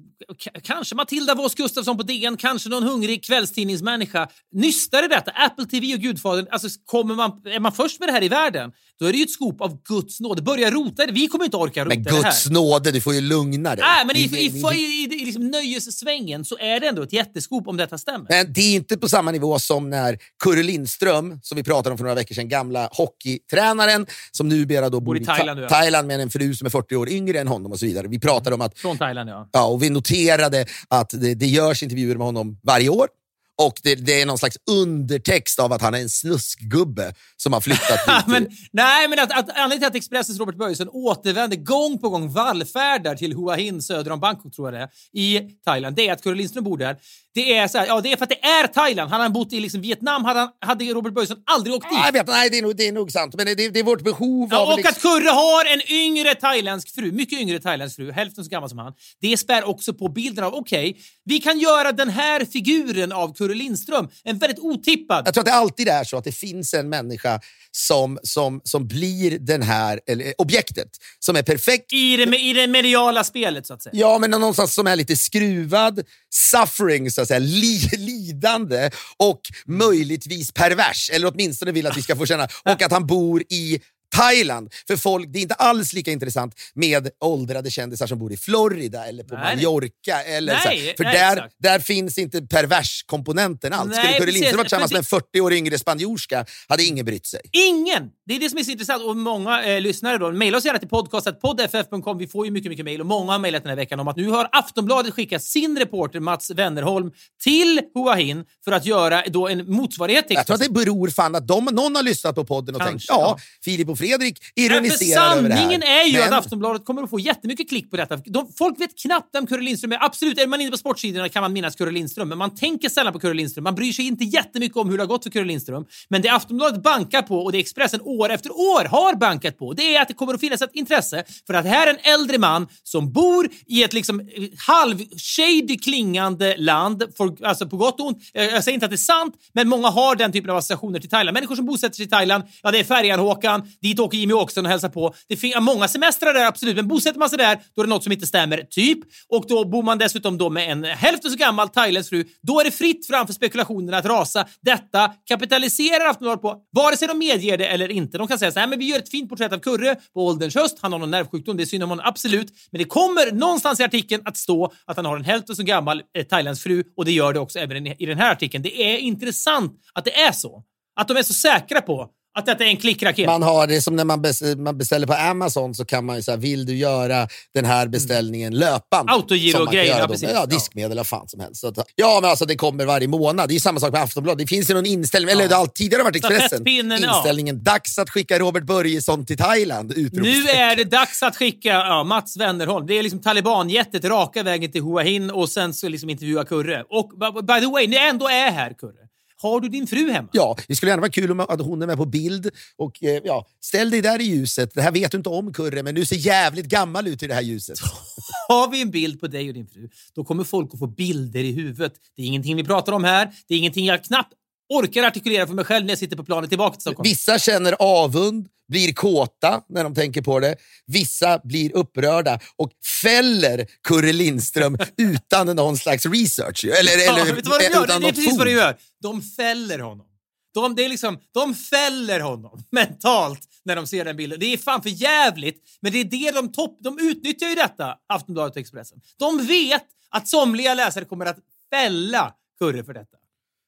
kanske Matilda Voss Gustafsson på DN, kanske någon hungrig kvällstidningsmänniska, nystar i detta. Apple TV och Gudfadern, alltså kommer man, är man först med det här i världen, då är det ju ett skop av Guds nåd. Börja rota det. Vi kommer inte orka rota Men det här. Guds nåde, du får ju lugna dig. Nej, men i, i, i, i, liksom nöjessvängen så är det ändå ett jätteskop om detta stämmer. Men det är inte på samma nivå som när Kurre Lindström, som vi pratade om för några veckor sedan, gamla hockeytränaren som numera då bor i Thailand, Ta-. Thailand med en fru som är 40 år yngre än honom och så vidare. Vi pratade om att Från Thailand, ja. Ja, och vi noterade att det, det görs intervjuer med honom varje år. Och det, det är någon slags undertext av att han är en snuskgubbe som har flyttat dit. men, nej, men att, att, anledningen till att Expressens Robert Börjesson återvänder gång på gång vallfärdar till Hua Hin söder om Bangkok, tror jag det är, i Thailand, det är att Kurre Lindström bor där. Det är, så här, ja, det är för att det är Thailand. Hade han bott i liksom Vietnam hade, han, hade Robert Börjesson aldrig åkt dit. Ja, jag vet, nej, det är, nog, det är nog sant, men det, det är vårt behov Ja, av... och liksom- att Kurre har en yngre thailändsk fru, mycket yngre thailändsk fru, hälften så gammal som han. Det spär också på bilden av, okej, vi kan göra den här figuren av Kurre Lindström, en väldigt otippad. Jag tror att det alltid är så att det finns en människa som, som, som blir den här, eller, objektet, som är perfekt. I det, I det mediala spelet, så att säga. Ja, men någonstans som är lite skruvad, suffering, så att säga, li, lidande och möjligtvis pervers. Eller åtminstone vill att vi ska få känna. Och att han bor i Thailand. För folk, det är inte alls lika intressant med åldrade kändisar som bor i Florida eller på Nej. Mallorca. Eller Nej, så här. För nej, där, exakt. där finns inte pervers-komponenten alls. Nej, Skulle Kurre. Lindström varit tillsammans med en 40 år yngre spanjorska hade ingen brytt sig. Ingen! Det är det som är så intressant. Och många eh, lyssnare då, mejla oss gärna till podcastetpoddff.com. Vi får ju mycket, mycket mejl och många har mejlat den här veckan om att nu har Aftonbladet skickat sin reporter Mats Wennerholm till Hua Hin för att göra då en motsvarighet Jag tror att det beror fan att de, någon har lyssnat på podden och Kanske, tänkt ja, ja. Filip och Fredrik ironiserar över det här. sanningen är ju Men- att Aftonbladet kommer att få jättemycket klick på detta. De, folk vet knappt vem Kurre Lindström är. Absolut, är man inne på sportsidorna kan man minnas Kurre Lindström, men man tänker sällan på Kurre Lindström. Man bryr sig inte jättemycket om hur det har gått för Kurre Lindström. Men det Aftonbladet bankar på och det Expressen år efter år har bankat på, det är att det kommer att finnas ett intresse för att här är en äldre man som bor i ett liksom eh, halv-shady klingande land, för, alltså på gott och ont. Eh, Jag säger inte att det är sant, men många har den typen av associationer till Thailand. Människor som bosätter sig i Thailand, ja det är Färjan-Håkan, Dit åker Jimmy Åkesson och hälsar på. Det finns många semestrar där, absolut, men bosätter man sig där, då är det något som inte stämmer, typ. Och då bor man dessutom då med en hälften så gammal thailändsk fru. Då är det fritt fram för spekulationerna att rasa. Detta kapitaliserar Aftonbladet på, vare sig de medger det eller inte. De kan säga så här, men vi gör ett fint porträtt av Kurre på ålderns höst. Han har någon nervsjukdom, det är synd om honom, absolut. Men det kommer någonstans i artikeln att stå att han har en hälften så gammal eh, thailändsk fru och det gör det också även i den här artikeln. Det är intressant att det är så. Att de är så säkra på att detta är en klickraket. Man har det som när man, bes- man beställer på Amazon så kan man ju säga, vill du göra den här beställningen löpande? Autogiro kan grejer, ja, precis. Ja, Ja. diskmedel vad fan som helst. Så ja, men alltså det kommer varje månad. Det är samma sak med Aftonbladet. Det finns ju någon inställning, eller det har tidigare varit Expressen. Stafettpinnen, ja. Inställningen, dags att skicka Robert Börjesson till Thailand. Nu är det dags att skicka ja, Mats Wennerholm. Det är liksom talibanjättet raka vägen till Hua Hin och sen så liksom intervjua Kurre. Och by the way, ni ändå är här Kurre. Har du din fru hemma? Ja, det skulle gärna vara kul om att hon är med på bild. Och, eh, ja, ställ dig där i ljuset. Det här vet du inte om, Kurre, men du ser jävligt gammal ut i det här ljuset. Har vi en bild på dig och din fru, då kommer folk att få bilder i huvudet. Det är ingenting vi pratar om här. Det är ingenting jag knappt orkar artikulera för mig själv när jag sitter på planet tillbaka till Stockholm. Vissa känner avund, blir kåta när de tänker på det. Vissa blir upprörda och fäller Kurre Lindström utan någon slags research. Eller, Ja, eller vet du vad de gör? utan Det är precis vad de gör. De fäller honom. De, det är liksom, de fäller honom mentalt när de ser den bilden. Det är fan för jävligt, men det är det de topp... De utnyttjar ju detta, Aftonbladet och Expressen. De vet att somliga läsare kommer att fälla Kurre för detta.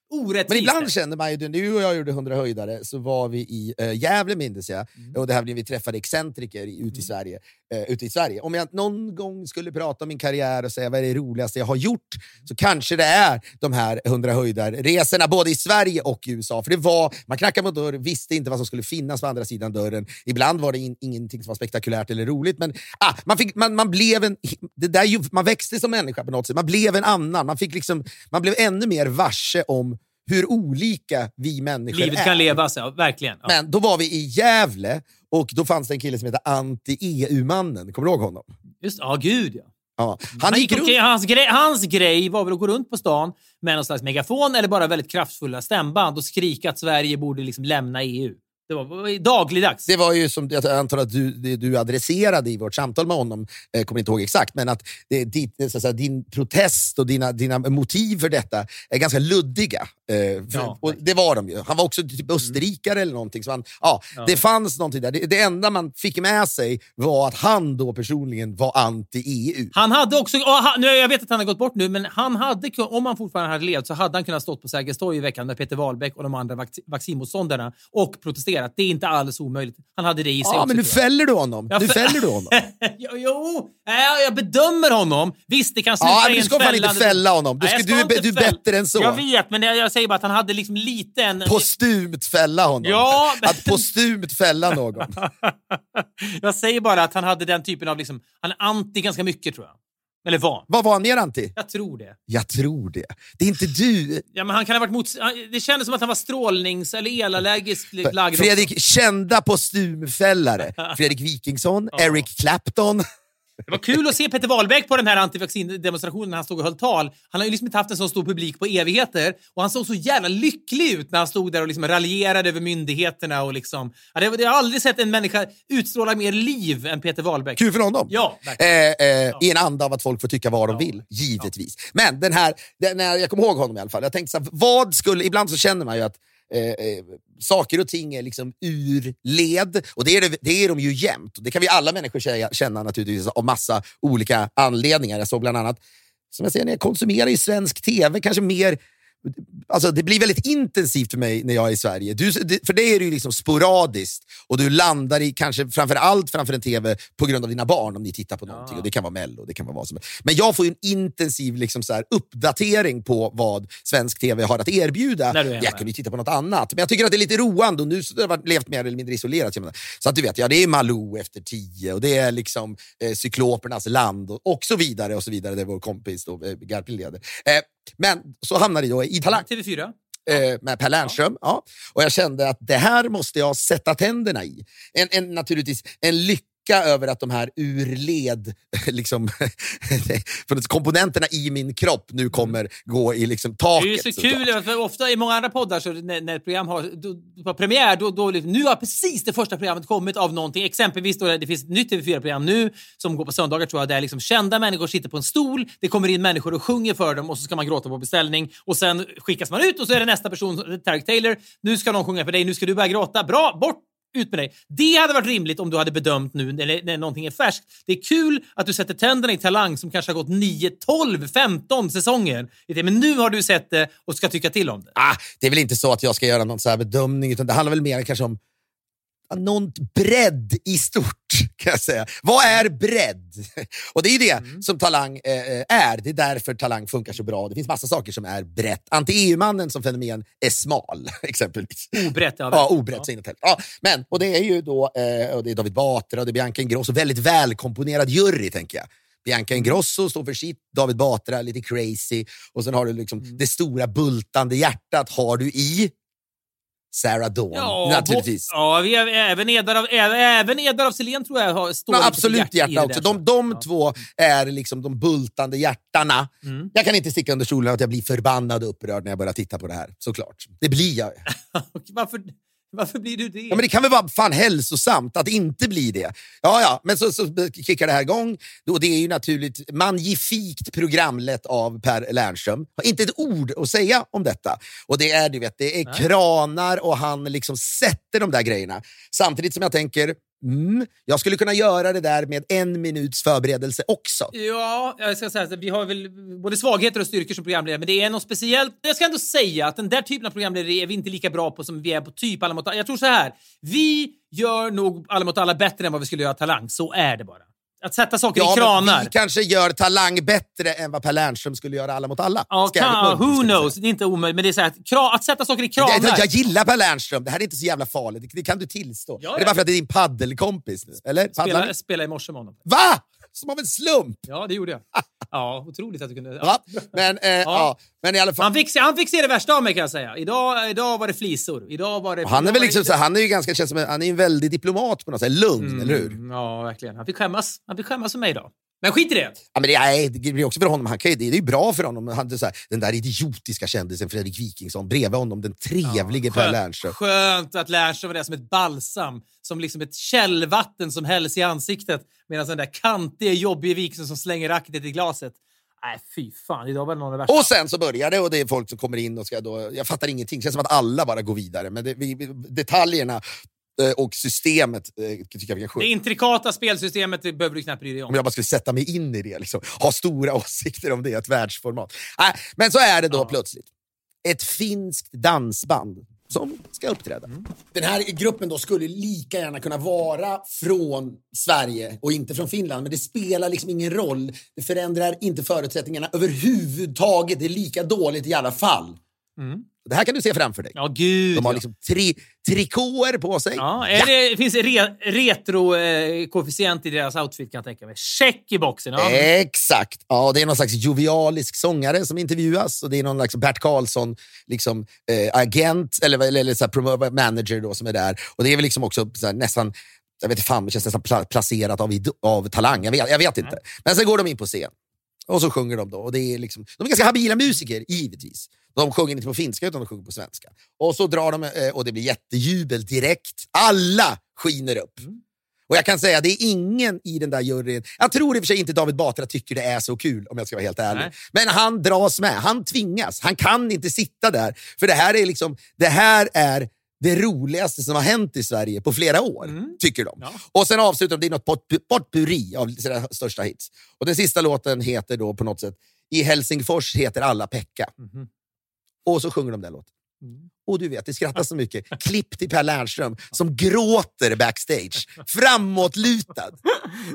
Orättvist. Men ibland känner man ju, du och jag gjorde 100 höjdare, så var vi i uh, Gävle minns jag, Mm. och det här blev vi träffade excentriker ute i, Sverige, uh, ute i Sverige. Om jag någon gång skulle prata om min karriär och säga vad är det roligaste jag har gjort, så kanske det är de här 100 höjdar-resorna både i Sverige och i USA. För det var, man knackade på dörr, visste inte vad som skulle finnas på andra sidan dörren. Ibland var det in, ingenting som var spektakulärt eller roligt, men ah, man, fick, man, man blev en... Det där, man växte som människa på något sätt. Man blev en annan. Man, fick liksom, man blev ännu mer varse om hur olika vi människor Livet är. kan levas, ja. Verkligen. Ja. Men då var vi i Gävle och då fanns det en kille som hette Anti-EU-mannen. Kommer du ihåg honom? Just Ja, gud ja. Ja. Han Han gick runt... hans, grej, hans grej var väl att gå runt på stan med någon slags megafon eller bara väldigt kraftfulla stämband och skrika att Sverige borde liksom lämna EU. Det var, dagligdags. Det var ju som jag antar att du, du adresserade i vårt samtal med honom, eh, kommer inte ihåg exakt, men att det, ditt, så att din protest och dina, dina motiv för detta är ganska luddiga. Eh, Ja, och det var de ju. Han var också typ österrikare eller någonting. Så han, ja, Det fanns någonting där. Det, det enda man fick med sig var att han då personligen var anti-EU. Han hade också, han, nu, jag vet att han har gått bort nu, men han hade, om han fortfarande hade levt så hade han kunnat stått på Sergels torg i veckan med Peter Wahlbeck och de andra vac- vaccinmotståndarna och protesterat. Det är inte alls omöjligt. Han hade det i sig Ja, också, men nu fäller du honom. Nu fä- fäller du honom. jo. Nej, jag bedömer honom. Visst, det kan sluta Ja, i men du en ska fan inte fälla honom. Du, Nej, jag ska, du, är, du är bättre än så. Jag vet, men jag, jag säger bara att han hade liksom lite en... Postumt fälla honom. Ja, men- Att postumt fälla någon. jag säger bara att han hade den typen av... Liksom, han är anti ganska mycket, tror jag. Eller var. Vad var han mer anti? Jag tror det. Jag tror det. Det är inte du. Ja, men han kan ha varit mot... Det kändes som att han var strålnings eller elallergisk lagd. också. Fredrik, kända postumfällare. Fredrik Wikingsson, Eric Clapton. Det var kul att se Peter Wahlbeck på den här antivaccindemonstrationen när han stod och höll tal. Han har ju liksom inte haft en så stor publik på evigheter och han såg så jävla lycklig ut när han stod där och liksom raljerade över myndigheterna. Och liksom, ja, det, jag har aldrig sett en människa utstråla mer liv än Peter Wahlbeck. Kul för honom. Ja, Eh, eh, I en anda av att folk får tycka vad de vill, givetvis. Men den här, den, när jag kommer ihåg honom i alla fall. Jag tänkte så här, vad skulle, ibland så känner man ju att Eh, eh, saker och ting är liksom ur led. Och det är, det, det är de ju jämt. Och Det kan vi alla människor säga, känna naturligtvis av massa olika anledningar. Jag såg bland annat, som jag säger, när jag konsumerar ju svensk tv, kanske mer Alltså, det blir väldigt intensivt för mig när jag är i Sverige. Du, det, för dig är det ju liksom sporadiskt och du landar i kanske framför allt framför en tv på grund av dina barn om ni tittar på någonting. Och Det kan vara Mello, det kan vara vad som helst. Men jag får ju en intensiv liksom så här, uppdatering på vad svensk tv har att erbjuda. Jag kunde ju titta på något annat. Men jag tycker att det är lite roande och nu har jag levt mer eller mindre isolerat. Så att du vet, ja, det är Malou efter tio och det är liksom eh, Cyklopernas land och, och så vidare. och så vidare. Det är vår kompis då, eh, Garpen leder. Eh, men så hamnade jag i Talang TV4. eh, med Per Lernström. Ja. Och jag kände att det här måste jag sätta tänderna i. En, en, naturligtvis en choka över att de här urled, liksom, för komponenterna i min kropp nu kommer gå i liksom taket. Det är ju så kul, för ofta i många andra poddar så när, när ett program har då, på premiär, då, då, liksom- nu har precis det första programmet kommit av någonting. Exempelvis då det finns ett nytt TV4-program nu som går på söndagar tror jag, där liksom kända människor sitter på en stol, det kommer in människor och sjunger för dem och så ska man gråta på beställning och sen skickas man ut och så är det nästa person, Tarek Taylor, nu ska någon sjunga för dig, nu ska du börja gråta. Bra, bort ut med dig. Det hade varit rimligt om du hade bedömt nu när, när någonting är färskt. Det är kul att du sätter tänderna i Talang som kanske har gått 9, 12, 15 säsonger. Men nu har du sett det och ska tycka till om det. Ah, det är väl inte så att jag ska göra någon så här bedömning, utan det handlar väl mer kanske om någon bredd i stort. kan jag säga. Vad är bredd? Och det är ju det Mm. som Talang eh, eh, är. Det är därför Talang funkar så bra. Det finns massa saker som är brett. Anti-EU-mannen som fenomen är smal, exempelvis. Obrett. Ja, Ja, obrett helvete. ja, Men, och det är ju då eh, och det är David Batra och det är Bianca Ingrosso. Väldigt välkomponerad jury, tänker jag. Bianca Ingrosso står för sitt, David Batra lite crazy och sen har du liksom Mm. det stora bultande hjärtat har du i Sarah Dawn, Ja, naturligtvis. bo- Ja, vi är, även Edar av, även, Edar av Silén tror jag har, står för absolut hjärta det också. De, de Ja. två är liksom de bultande hjärtarna. Mm. Jag kan inte sticka under stolen att jag blir förbannad och upprörd när jag börjar titta på det här. Såklart. Det blir jag. varför, varför blir du det? Ja, men det kan väl vara fan hälsosamt att inte bli det. Ja, ja, men så, så kickar det här igång. Och det är ju naturligt magnifikt programlett av Per Lernström. Har inte ett ord att säga om detta. Och det är, du vet, det är Nej. kranar och han liksom sätter de där grejerna. Samtidigt som jag tänker, mm, jag skulle kunna göra det där med en minuts förberedelse också. Ja, jag ska säga att vi har väl både svagheter och styrkor som programledare, men det är något speciellt. Jag ska ändå säga att den där typen av programledare är vi inte lika bra på som vi är på typ Alla mot alla. Jag tror så här, vi gör nog Alla mot alla bättre än vad vi skulle göra Talang. Så är det bara. Att sätta saker i men kranar. vi kanske gör Talang bättre än vad Per Lernström skulle göra Alla mot alla. Ja, kan, who knows? Det är inte omöjligt, men det är så här, att, att sätta saker i kranar. Jag, jag gillar Per Lernström, det här är inte så jävla farligt. Det, det kan du tillstå. Ja, Är det ja. bara för att det är din paddelkompis nu? Eller? Spela, spela i morse med honom. Va? Som av en slump? Ja, det gjorde jag. Ja, otroligt att du kunde... Ja. Men, eh, ja. men i alla fall. Han fick, se, han fick se det värsta av mig kan jag säga. Idag, idag var det flisor. Idag var det... Han är väl liksom det- så, han är ju ganska, känns som, han är en väldig diplomat på något sätt. Lugn, eller hur? Mm, Ja, verkligen. Han fick skämmas. Han fick skämmas för mig idag. Men skit i det. Ja, men det, nej, det blir också för honom. Han kan, ju- det är ju bra för honom. Han, det så här, den där idiotiska kändisen Fredrik Wikingsson bredvid honom, den trevlige Per Skönt- Lernström. Skönt att Lernström var där som ett balsam. Som liksom ett källvatten som hälls i ansiktet. Medan den där kantiga, jobbiga Wikingsson som slänger racketet i glaset. Nej, fy fan. Idag var det någon av det värsta. Och sen så börjar det och det är folk som kommer in och ska då... Jag fattar ingenting. Det känns som att alla bara går vidare. Men det, vi, detaljerna och systemet eh, tycker jag vi kan Det skjuta. intrikata spelsystemet det behöver du knappt bry dig om. Om jag bara skulle sätta mig in i det, liksom. ha stora åsikter om det, ett världsformat. Nej, men så är det då Ja. plötsligt. Ett finskt dansband som ska uppträda. Den här gruppen då skulle lika gärna kunna vara från Sverige och inte från Finland, men det spelar liksom ingen roll. Det förändrar inte förutsättningarna överhuvudtaget. Det är lika dåligt i alla fall. Mm. Det här kan du se framför dig. Ja, gud De har ja. liksom tri trikåer på sig. Ja, är Det finns re, retro-koefficient i deras outfit kan jag tänka mig. Check i boxen. Ja. Exakt. Ja, det är någon slags jovialisk sångare som intervjuas och det är någon slags Bert Karlsson liksom, eh, agent eller, eller, eller så här, manager då, som är där. Och det är väl liksom också så här, nästan jag vet inte fan, det känns nästan pla placerat av, av talang. Jag vet, jag vet inte. Men sen går de in på scen och så sjunger de. då. Och det är liksom, de är ganska habila musiker, givetvis. De sjunger inte på finska utan de sjunger på svenska. Och så drar de eh, och det blir jättejubel direkt. Alla skiner upp. Och jag kan säga, det är ingen i den där juryn... Jag tror i och för sig inte David Batra tycker det är så kul, om jag ska vara helt ärlig. Nej. Men han dras med. Han tvingas. Han kan inte sitta där. För det här är liksom... Det här är det roligaste som har hänt i Sverige på flera år, tycker de. Ja. Och sen avslutar de, det är något pot- potpurri av sina största hits. Och den sista låten heter då på något sätt I Helsingfors heter alla Pekka. Och så sjunger de den låten. Och du vet, det skrattas så mycket. Klipp till Per Lernström som gråter backstage. Framåtlutad.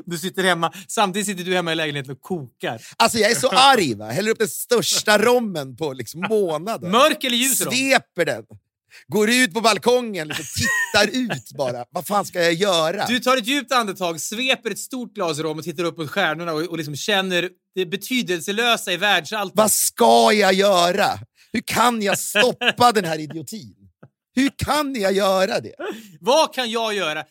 Du sitter hemma, samtidigt sitter du hemma i lägenheten och kokar. Alltså jag är så arg. Va? Häller upp den största rommen på liksom månader. Mörk eller ljus? Sveper den. Går ut på balkongen och tittar ut bara. Vad fan ska jag göra? Du tar ett djupt andetag, sveper ett stort glas rom och tittar upp mot stjärnorna och, och liksom känner det betydelselösa i världsalltet. Vad ska jag göra? Hur kan jag stoppa den här idiotin? Hur kan jag göra det? Vad kan jag göra?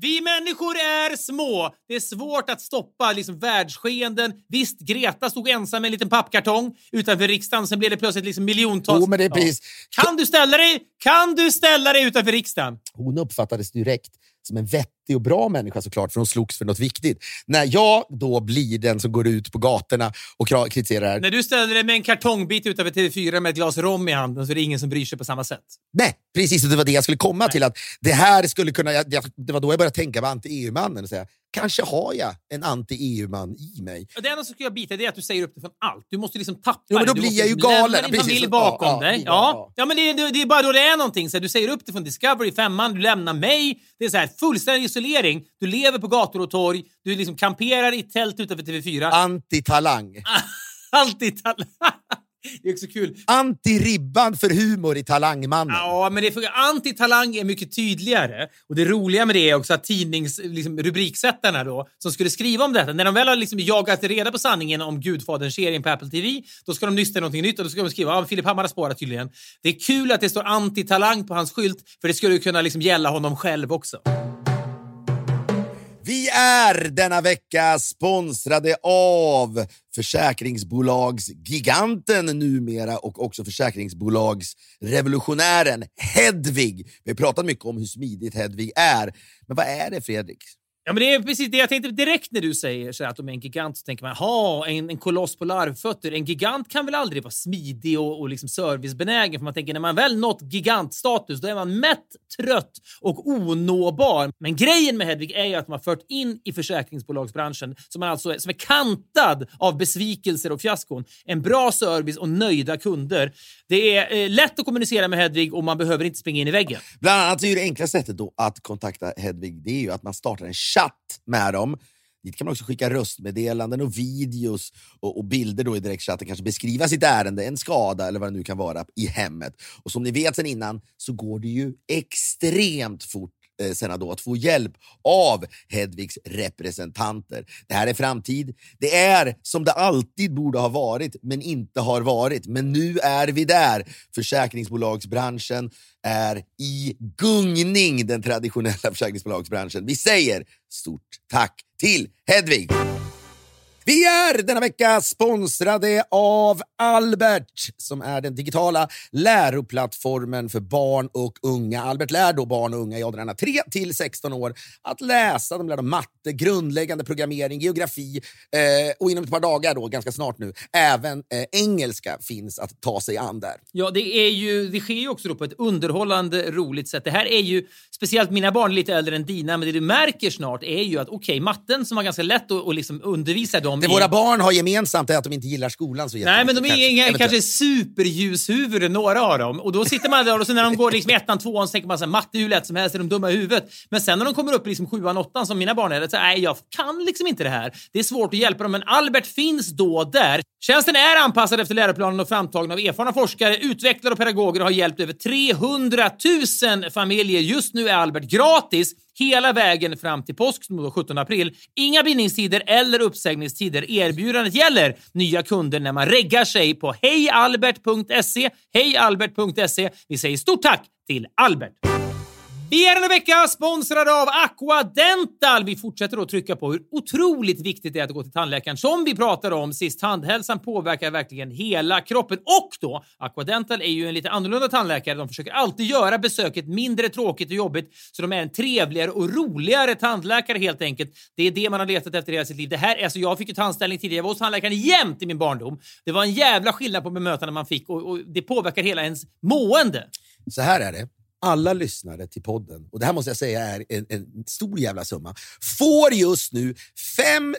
Vi, människor är små. Det är svårt att stoppa liksom, världsskeenden. Visst, Greta stod ensam med en liten pappkartong utanför riksdagen. Sen blev det plötsligt liksom miljontals... Jo, men det är precis. Kan du ställa dig? Kan du ställa dig utanför riksdagen? Hon uppfattades direkt som en vettig och bra människa såklart, för hon slogs för något viktigt. När jag då blir den som går ut på gatorna och kritiserar När du ställer dig med en kartongbit utanför TV4 med ett glas rom i handen så är det ingen som bryr sig på samma sätt. Nej, precis. Det var det jag skulle komma till. Att det här skulle kunna... Det var då jag började tänka på anti-EU-mannen och säga, kanske har jag en anti-EU-man i mig. Det enda som ska jag bita det är att du säger upp det från allt. Du måste liksom tappa Jo, men det. då Du blir jag ju galen. Lämna din familj bakom ja, dig. ja, Ja, ja. men det, det, det är bara då det är någonting. Så här, du säger upp det från Discovery, femman, du lämnar mig. Det är så här, fullständig isolering. Du lever på gator och torg. Du liksom kamperar i tält utanför TV4. Anti-talang. Det är också kul. Anti-ribban för humor i Talangmannen. Ja, men det är anti-talang är mycket tydligare. Och det roliga med det är också att tidnings liksom, då, som skulle skriva om detta, när de väl har liksom jagat reda på sanningen om Gudfadern-serien på Apple TV, då ska de nysta någonting nytt och då ska de skriva ja, Filip Hammar har spårat tydligen. Det är kul att det står anti-talang på hans skylt, för det skulle kunna liksom gälla honom själv också. Vi är denna vecka sponsrade av försäkringsbolagsgiganten numera och också försäkringsbolagsrevolutionären Hedvig. Vi har pratat mycket om hur smidigt Hedvig är. Men vad är det, Fredrik? Ja, men det är precis det jag tänkte direkt när du säger så här att de är en gigant så tänker man ha en, en koloss på larvfötter. En gigant kan väl aldrig vara smidig och, och liksom servicebenägen för man tänker när man väl nått gigantstatus då är man mätt, trött och onåbar. Men grejen med Hedvig är ju att man har fört in i försäkringsbolagsbranschen som, man alltså är, som är kantad av besvikelser och fiaskon. En bra service och nöjda kunder. Det är eh, lätt att kommunicera med Hedvig och man behöver inte springa in i väggen. Bland annat är det enkla sättet då att kontakta Hedvig det är ju att man startar en chatt med dem. Dit kan man också skicka röstmeddelanden och videos och, och bilder då i direktchatten. Kanske beskriva sitt ärende, en skada eller vad det nu kan vara i hemmet. Och som ni vet sen innan så går det ju extremt fort eh, då att få hjälp av Hedvigs representanter. Det här är framtid. Det är som det alltid borde ha varit, men inte har varit. Men nu är vi där. Försäkringsbolagsbranschen är i gungning, den traditionella försäkringsbolagsbranschen. Vi säger stort tack till Hedvig! Vi är denna vecka sponsrade av Albert som är den digitala läroplattformen för barn och unga. Albert lär då barn och unga i åldrarna 3 till 16 år att läsa. De lär dem matte, grundläggande programmering, geografi eh, och inom ett par dagar, då, ganska snart nu, även eh, engelska finns att ta sig an där. Ja, det, är ju, det sker ju också då på ett underhållande, roligt sätt. Det här är ju, speciellt mina barn är lite äldre än dina, men det du märker snart är ju att okej, matten som var ganska lätt att, att liksom undervisa dem det i- våra barn har gemensamt är att de inte gillar skolan så Nej, men de är jättemycket, inga eventuellt. kanske superljushuvuden, några av dem. Och då sitter man där och så när de går liksom ettan, tvåan så tänker man så här, matte är hur lätt som helst, är de dumma i huvudet? Men sen när de kommer upp i liksom sjuan, åttan som mina barn är, så nej, jag kan liksom inte det här. Det är svårt att hjälpa dem, men Albert finns då där. Tjänsten är anpassad efter läroplanen och framtagen av erfarna forskare, utvecklare och pedagoger och har hjälpt över 300 000 familjer. Just nu är Albert gratis hela vägen fram till påsk, som då 17 april. Inga bindningstider eller uppsägningstider. Erbjudandet gäller nya kunder när man reggar sig på hejalbert.se. Hejalbert.se. Vi säger stort tack till Albert. Vi är denna vecka sponsrade av Aqua Dental. Vi fortsätter att trycka på hur otroligt viktigt det är att gå till tandläkaren. Som vi pratade om sist, tandhälsan påverkar verkligen hela kroppen. Och då, Aquadental är ju en lite annorlunda tandläkare. De försöker alltid göra besöket mindre tråkigt och jobbigt, så de är en trevligare och roligare tandläkare helt enkelt. Det är det man har letat efter i hela sitt liv. Det här, alltså jag fick ju tandställning tidigare. Jag var hos tandläkaren jämt i min barndom. Det var en jävla skillnad på bemötande man fick och, och det påverkar hela ens mående. Så här är det. Alla lyssnare till podden, och det här måste jag säga är en, en stor jävla summa, får just nu 5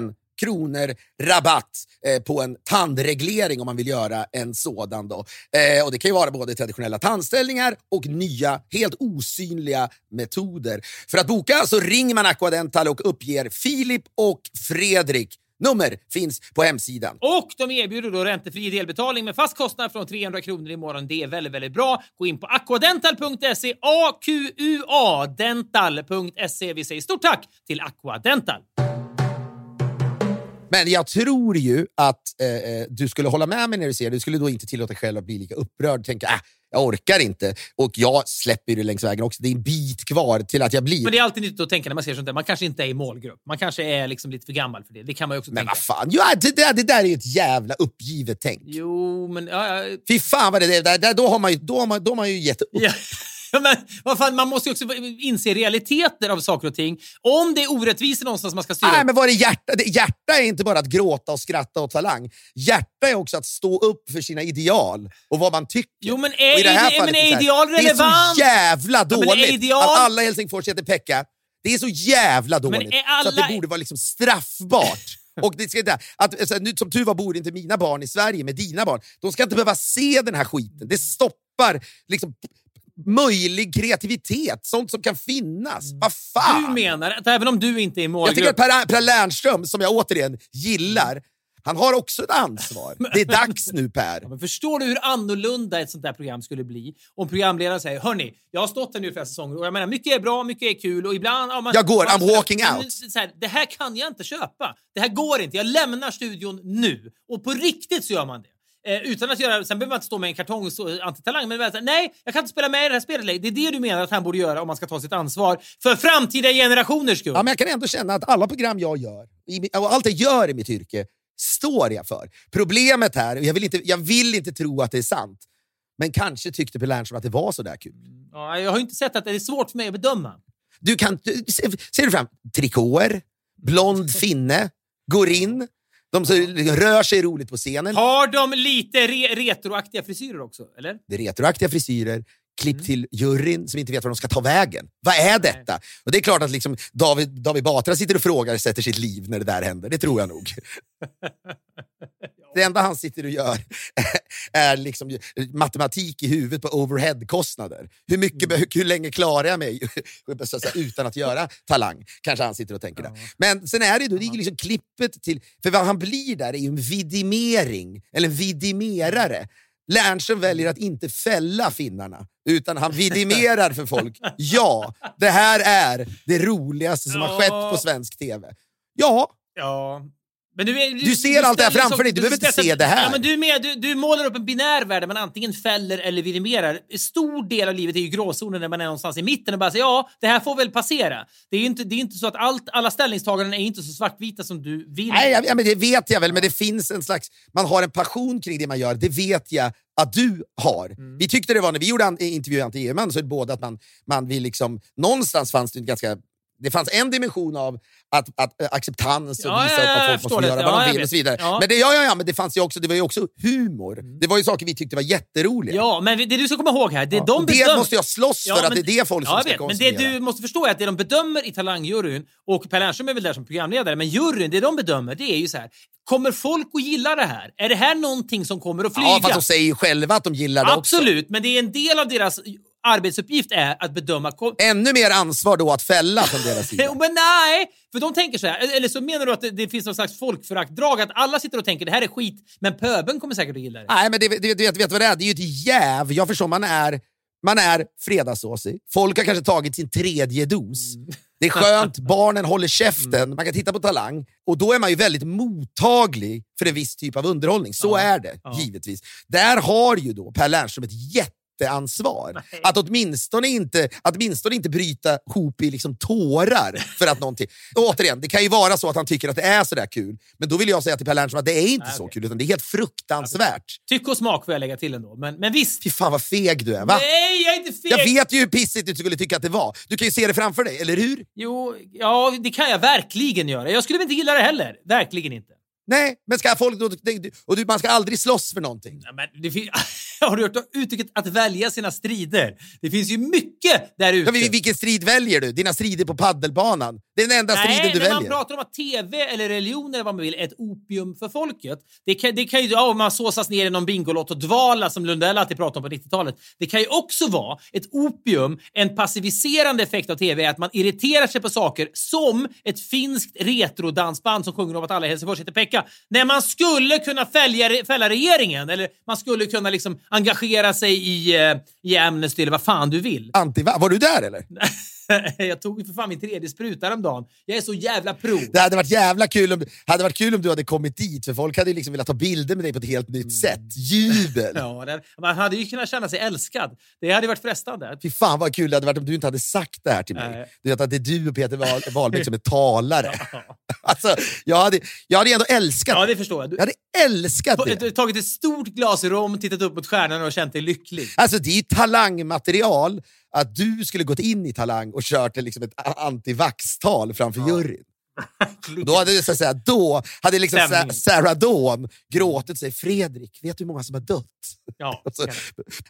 000 kronor rabatt eh, på en tandreglering om man vill göra en sådan. Då. Eh, och Det kan ju vara både traditionella tandställningar och nya, helt osynliga metoder. För att boka så ringer man Aquadental och uppger Filip och Fredrik. Nummer finns på hemsidan. Och de erbjuder då räntefri delbetalning med fast kostnad från 300 kronor i månaden. Det är väldigt, väldigt bra. Gå in på aquadental.se, A-Q-U-A, dental.se. Vi säger stort tack till Aquadental. Men jag tror ju att eh, eh, du skulle hålla med mig när du säger det. Du skulle då inte tillåta dig själv att bli lika upprörd. Tänka, äh, Jag orkar inte. Och jag släpper det längs vägen också. Det är en bit kvar till att jag blir... Men det är alltid nyttigt att tänka när man ser sånt där. Man kanske inte är i målgrupp. Man kanske är liksom lite för gammal för det. Det kan man också Men tänka. vad fan, ja, det, där, det där är ju ett jävla uppgivet tänk. Jo, men... Ja, ja, Fy fan vad det är. Där, där, då, har man ju, då, har man, då har man ju gett upp. Ja, men, vad fan, man måste ju också inse realiteter av saker och ting. Om det är orättvisor någonstans man ska styra Nej, men vad är hjärta? Hjärta är inte bara att gråta och skratta och talang. Hjärta är också att stå upp för sina ideal och vad man tycker. Jo, men Och är, i det här fallet men är här, ideal Det är relevant? så jävla är dåligt ideal- att alla i Helsingfors heter Pekka. Det är så jävla dåligt är så att alla- det borde vara liksom straffbart. Och det ska inte, att, alltså, nu, som tur var bor inte mina barn i Sverige med dina barn. De ska inte behöva se den här skiten. Det stoppar liksom, möjlig kreativitet, sånt som kan finnas. Vad fan! Du menar att även om du inte är i Jag tycker målgrupp... att Per, per Lernström, som jag återigen gillar, han har också ett ansvar. Det är dags nu Per. Ja, men förstår du hur annorlunda ett sånt där program skulle bli om programledaren säger hörni, jag har stått här nu i flera säsonger och jag menar mycket är bra, mycket är kul och ibland... Ja, man, Jag går, man, I'm walking men, out. Så här, det här kan jag inte köpa. Det här går inte. Jag lämnar studion nu. Och på riktigt så gör man det. Eh, utan att göra, sen behöver man inte stå med en kartong så, antitalang, men här, nej, jag kan inte spela med i det här spelet längre. Det är det du menar att han borde göra om man ska ta sitt ansvar för framtida generationers skull. Ja, men jag kan ändå känna att alla program jag gör, och allt jag gör i mitt yrke, står jag för. Problemet här, och jag vill inte, jag vill inte tro att det är sant, men kanske tyckte Per Lernström att det var så där kul. Ja, jag har inte sett att det är svårt för mig att bedöma. Du kan, ser du fram trikåer, blond finne, går in, de så, rör sig roligt på scenen. Har de lite re retroaktiga frisyrer också, eller? Det är retroaktiga frisyrer, klipp till juryn som inte vet var de ska ta vägen. Vad är detta? Och det är klart att liksom David, David Batra sitter och frågar sätter sitt liv när det där händer. Det tror jag nog. Det enda han sitter och gör är liksom matematik i huvudet på overheadkostnader. Hur, mycket, hur, hur länge klarar jag mig utan att göra talang? Kanske han sitter och tänker det. Men sen är det, då, det är liksom klippet till... För vad han blir där är ju en vidimering, eller en vidimerare. Lernström väljer att inte fälla finnarna, utan han vidimerar för folk. Ja, det här är det roligaste som har skett på svensk tv. Ja, Ja. Men du, är- Du ser allt det här ställer framför dig, du behöver inte se det här. Ja, men du, med, du, du målar upp en binär värld där man antingen fäller eller vidimerar. En stor del av livet är ju gråzonen när man är någonstans i mitten och bara säger ja, det här får väl passera. Det är ju inte, det är inte så att allt, alla ställningstaganden är inte så svartvita som du vill. Nej, ja, men det vet jag väl, men det finns en slags... Man har en passion kring det man gör. Det vet jag att du har. Vi tyckte det var när vi gjorde an- intervju i Antti Eman, så både att man, man vill liksom... Någonstans fanns det en ganska... Det fanns en dimension av att, att äh, acceptans och Ja, visa ja, upp ja, att jag folk måste det. göra Ja, vad de jag vill och så vidare. Ja. Men, det, ja, ja, ja, men det, fanns ju också, det var ju också humor. Det var ju saker vi tyckte var jätteroliga. Ja, men det du ska komma ihåg här, det de och det bedömer... måste jag slåss för, att men- det är det folk som ja, ska vet, Men konsumera. det du måste förstå är att det de bedömer i Talangjuryn, och Per Lernström är väl där som programledare, men juryn, det de bedömer, det är ju så här. Kommer folk att gilla det här? Är det här någonting som kommer att flyga? Ja, fast de säger ju själva att de gillar det också. Absolut, men det är en del av deras arbetsuppgift är att bedöma... Ännu mer ansvar då att fälla från deras sida. Men nej! För de tänker så här, eller så menar du att det, det finns någon slags folkföraktdrag, att alla sitter och tänker det här är skit, men pöben kommer säkert att gilla det. Nej, men det, det, vet, vet vad det är? Det är ju ett jäv. Jag förstår, man är, man är fredagsåsig. Folk har kanske tagit sin tredje dos. Mm. Det är skönt, barnen håller käften, man kan titta på Talang. Och då är man ju väldigt mottaglig för en viss typ av underhållning. Så Ja. är det, Ja. givetvis. Där har ju då Per Lernström ett jätteansvar. Nej. Att åtminstone inte, att åtminstone inte bryta ihop i liksom tårar för att någonting... Och återigen, det kan ju vara så att han tycker att det är sådär kul. Men då vill jag säga till Per Lernström att det är inte Nej, så okej. kul, utan det är helt fruktansvärt. Tycke och smak får jag lägga till ändå, men, men visst. Fy fan vad feg du är, va? Nej, jag är inte feg! Jag vet ju hur pissigt du skulle tycka att det var. Du kan ju se det framför dig, eller hur? Jo, ja, det kan jag verkligen göra. Jag skulle inte gilla det heller. Verkligen inte. Nej, men ska folk då... Och du, man ska aldrig slåss för någonting. Ja, Men det fin- har du hört uttrycket att välja sina strider? Det finns ju mycket där ute. Ja, vilken strid väljer du? Dina strider på paddelbanan? Det är den enda striden Nej, du när man väljer. pratar om att TV eller religion eller vad man vill är ett opium för folket. Det kan, det kan ju ja, man såsas ner i någon Bingolott och dvala som Lundell alltid pratade om på 90-talet. Det kan ju också vara ett opium, en passiviserande effekt av TV är att man irriterar sig på saker som ett finskt retrodansband som sjunger om att alla i Helsingfors heter Pekka. När man skulle kunna fälja, fälla regeringen eller man skulle kunna liksom engagera sig i, eh, i Amnesty eller vad fan du vill. Anti, va? Var du där eller? jag tog för fan min tredje spruta häromdagen. Jag är så jävla pro. Det hade varit jävla kul om, hade varit kul om du hade kommit dit, för folk hade ju liksom velat ta bilder med dig på ett helt nytt sätt. Jubel! Ja, det, man hade ju kunnat känna sig älskad. Det hade varit frestande. Fy fan vad kul det hade varit om du inte hade sagt det här till mig. Nej. Du vet att det är du och Peter Wahl- Wahlbeck som är talare. Alltså, jag, hade, jag hade ändå älskat Ja, det förstår jag. Du, Jag hade älskat du det. tagit ett stort glas rom, tittat upp mot stjärnorna och känt dig lycklig. Alltså, det är ju talangmaterial att du skulle gått in i Talang och kört liksom ett antivax-tal framför juryn. Då hade, så att säga, då hade liksom. Sa- Sarah Dawn gråtit och sagt Fredrik, vet du hur många som har dött? Ja, Alltså,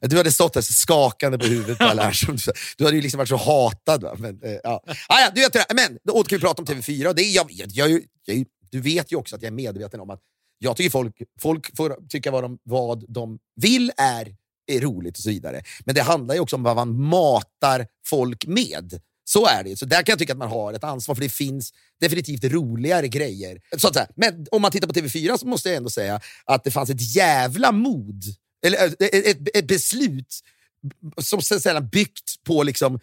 du hade stått där så skakande på huvudet som du- hade ju liksom varit så hatad. Va? Men, eh, ja. Ah, ja, du vet, där. men då kan vi prata om TV4. Och det är, jag, jag, jag, jag, du vet ju också att jag är medveten om att jag tycker folk, folk får tycka vad de, vad de vill är, är roligt och så vidare. Men det handlar ju också om vad man matar folk med. Så är det. Så där kan jag tycka att man har ett ansvar, för det finns definitivt roligare grejer. Så att säga. Men om man tittar på TV4 så måste jag ändå säga att det fanns ett jävla mod, eller ett, ett, ett beslut som sedan byggt på liksom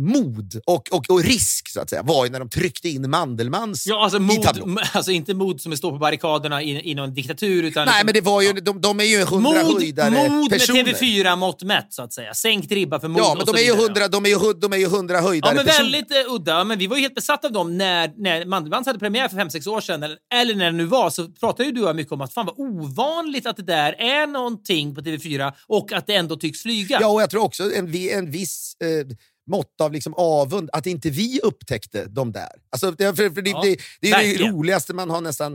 mod och, och, och risk, så att säga, var ju när de tryckte in Mandelmans Ja, alltså, i mod, tablån. alltså inte mod som står på barrikaderna i, i någon diktatur. Utan Nej, liksom- men det var ju, de, de är ju hundra mod, höjdare mod med personer. TV4-mått mätt, så att säga. Sänkt ribba för mod Ja, men de är, ju hundra, de, är ju, hu- de är ju hundra höjdare Ja, men personer. väldigt eh, udda. Men vi var ju helt besatta av dem när, när Mandelmans hade premiär för fem sex år sedan. Eller, eller när det nu var, så pratade ju du mycket om att fan vad ovanligt att det där är någonting på TV4 och att det ändå tycks flyga. Ja, och jag tror också en, en viss eh, mått av liksom avund, att inte vi upptäckte de där. Alltså, det, för, för det, Ja, det, det är det roligaste man har nästan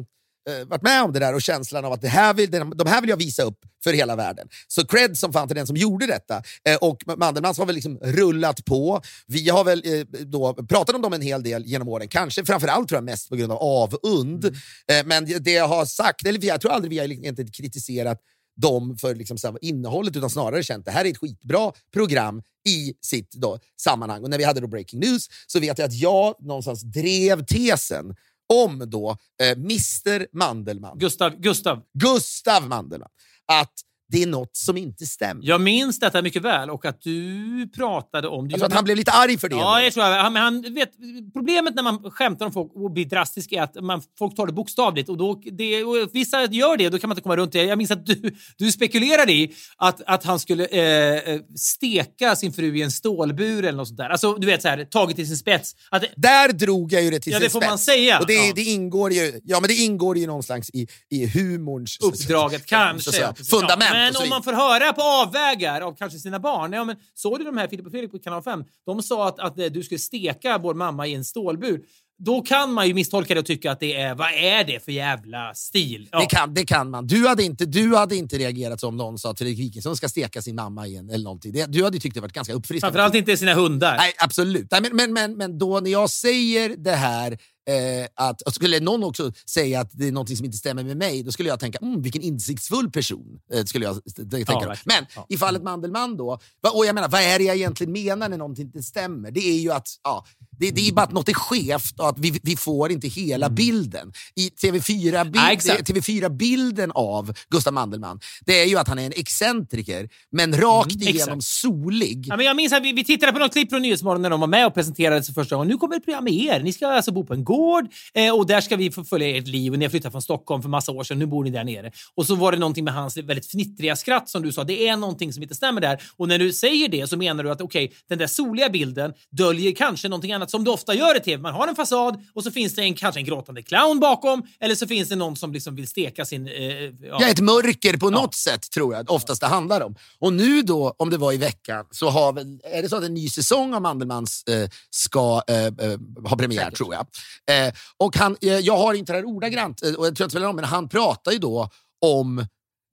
eh, varit med om det där och känslan av att det här vill, de, här vill jag visa upp för hela världen. Så cred som fan till den som gjorde detta. Eh, och Mandelmans har väl liksom rullat på. Vi har väl eh, då pratat om dem en hel del genom åren, kanske framförallt tror jag mest på grund av avund. Mm. Eh, men det- jag har sagt, eller jag tror aldrig vi har inte kritiserat dem för liksom så innehållet, utan snarare känt det här är ett skitbra program i sitt då, sammanhang. Och när vi hade då Breaking News så vet jag att jag någonstans drev tesen om då eh, Mr Mandelmann, Gustav, Gustav, Gustav Mandelmann, att det är något som inte stämmer. jag minns detta mycket väl och att du pratade om... Jag tror att han blev lite arg för det. Ja, jag tror jag. Han, men han, vet, problemet när man skämtar om folk och blir drastisk är att man, folk tar det bokstavligt. Och då, det, och vissa gör det, då kan man inte komma runt det. Jag minns att du, du spekulerade i att, att han skulle eh, eh, steka sin fru i en stålbur eller något sånt där. Alltså, du vet, så här, taget till sin spets. Att, det- Där drog jag ju det till Ja, sin det får spets. man säga. Och det, Ja. det, ingår ju, ja, men det ingår ju någonstans i, i humorns uppdraget så- kanske. så- ja, så- fundament. Men om man får höra på avvägar av kanske sina barn. Ja, men såg du de här Filip och Fredrik på kanal 5? De sa att, att eh, du skulle steka vår mamma i en stålbur. Då kan man ju misstolka det och tycka att det är, vad är det för jävla stil? Ja. Det, kan, det kan man. Du hade, inte, du hade inte reagerat som någon sa att Fredrik Wikingsson ska steka sin mamma igen. Eller någonting. Det, du hade tyckt det varit ganska uppfriskande. Framförallt inte sina hundar. Nej, absolut. Nej, men, men, men, men då när jag säger det här, eh, att, och skulle någon också säga att det är något som inte stämmer med mig, då skulle jag tänka, mm, vilken insiktsfull person. Eh, skulle jag tänka. verkligen. men Ja. i fallet Mandelmann då, och jag menar, vad är det jag egentligen menar när någonting inte stämmer? Det är ju att ja, det, det är bara att något är skevt och att vi, vi får inte hela bilden. I TV4-bilden Ja, exakt. TV4 av Gustav Mandelmann, det är ju att han är en excentriker, men rakt Mm, igenom exakt. solig. Ja, men jag minns att vi, vi tittade på något klipp från Nyhetsmorgon när de var med och presenterade sig första gången. Nu kommer ett program med er. Ni ska alltså bo på en gård eh, och där ska vi få följa ert liv. Och ni har flyttat från Stockholm för massa år sedan. Nu bor ni där nere. Och så var det någonting med hans väldigt fnittriga skratt som du sa. Det är någonting som inte stämmer där. Och när du säger det så menar du att okej, den där soliga bilden döljer kanske någonting annat som du ofta gör i tv. Man har en fasad och så finns det en, kanske en gråtande clown bakom eller så finns det någon som liksom vill steka sin... Eh, ja. Ja, ett mörker på något sätt tror jag oftast det handlar om. Och nu då, om det var i veckan, så har väl, är det så att en ny säsong av Mandelmans eh, ska eh, eh, ha premiär, Säkert. tror jag. Eh, och han, eh, jag har inte det här ordagrant, eh, och jag tror inte roll, men han pratar ju då om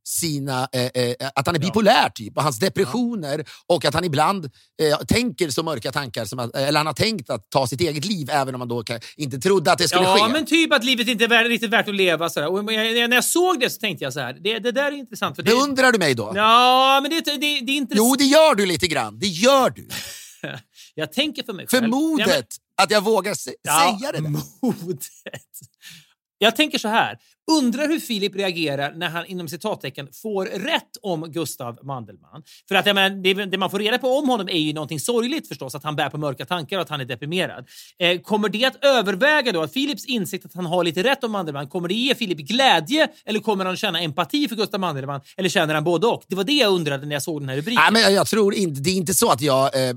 sina, eh, eh, att han är bipolär typ, och hans depressioner och att han ibland eh, tänker så mörka tankar, som att, eller han har tänkt att ta sitt eget liv även om han då inte trodde att det skulle Ja, ske. men typ att livet inte är riktigt värt att leva. Sådär. Och jag, när jag såg det så tänkte jag så här. Det, det där är intressant. För det, Beundrar du mig då? ja, men det, det, det är intressant. Jo, det gör du lite grann. Det gör du. Jag tänker för mig För själv. modet Ja, men- att jag vågar se- Ja, säga det där. modet. Jag tänker så här. Undrar hur Filip reagerar när han inom citattecken får rätt om Gustav Mandelmann. För att jag menar, det, det man får reda på om honom är ju någonting sorgligt förstås, att han bär på mörka tankar och att han är deprimerad. Eh, kommer det att överväga då att Filips insikt att han har lite rätt om Mandelmann, kommer det ge Filip glädje eller kommer han känna empati för Gustav Mandelmann? Eller känner han både och? Det var det jag undrade när jag såg den här rubriken. Nej, men jag, jag tror inte, det är inte så att jag eh,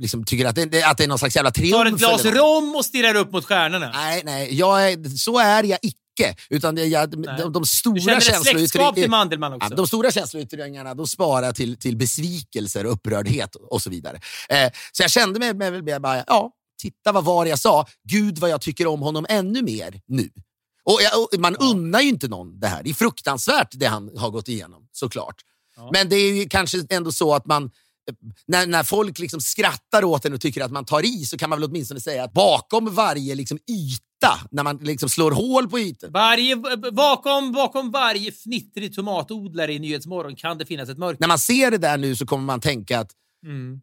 liksom tycker att det, att det är någon slags jävla triumf. Tar ett glas rom och stirrar upp mot stjärnorna. Nej, nej jag är, så är jag icke. Utan det, jag, de, de stora känsloyttringarna? Ja, de stora känsloyttringarna de sparar till, till besvikelser, upprördhet och så vidare. Eh, så jag kände mig, mig, mig bara, ja, titta vad var jag sa. Gud vad jag tycker om honom ännu mer nu. Och, jag, och man unnar ju inte någon det här. Det är fruktansvärt det han har gått igenom, såklart. Men det är ju kanske ändå så att man när, när folk liksom skrattar åt en och tycker att man tar i så kan man väl åtminstone säga att bakom varje liksom yta, när man liksom slår hål på ytan, Varje, bakom, bakom varje fnittrig tomatodlare i Nyhetsmorgon kan det finnas ett mörker. när man ser det där nu så kommer man tänka att Mm.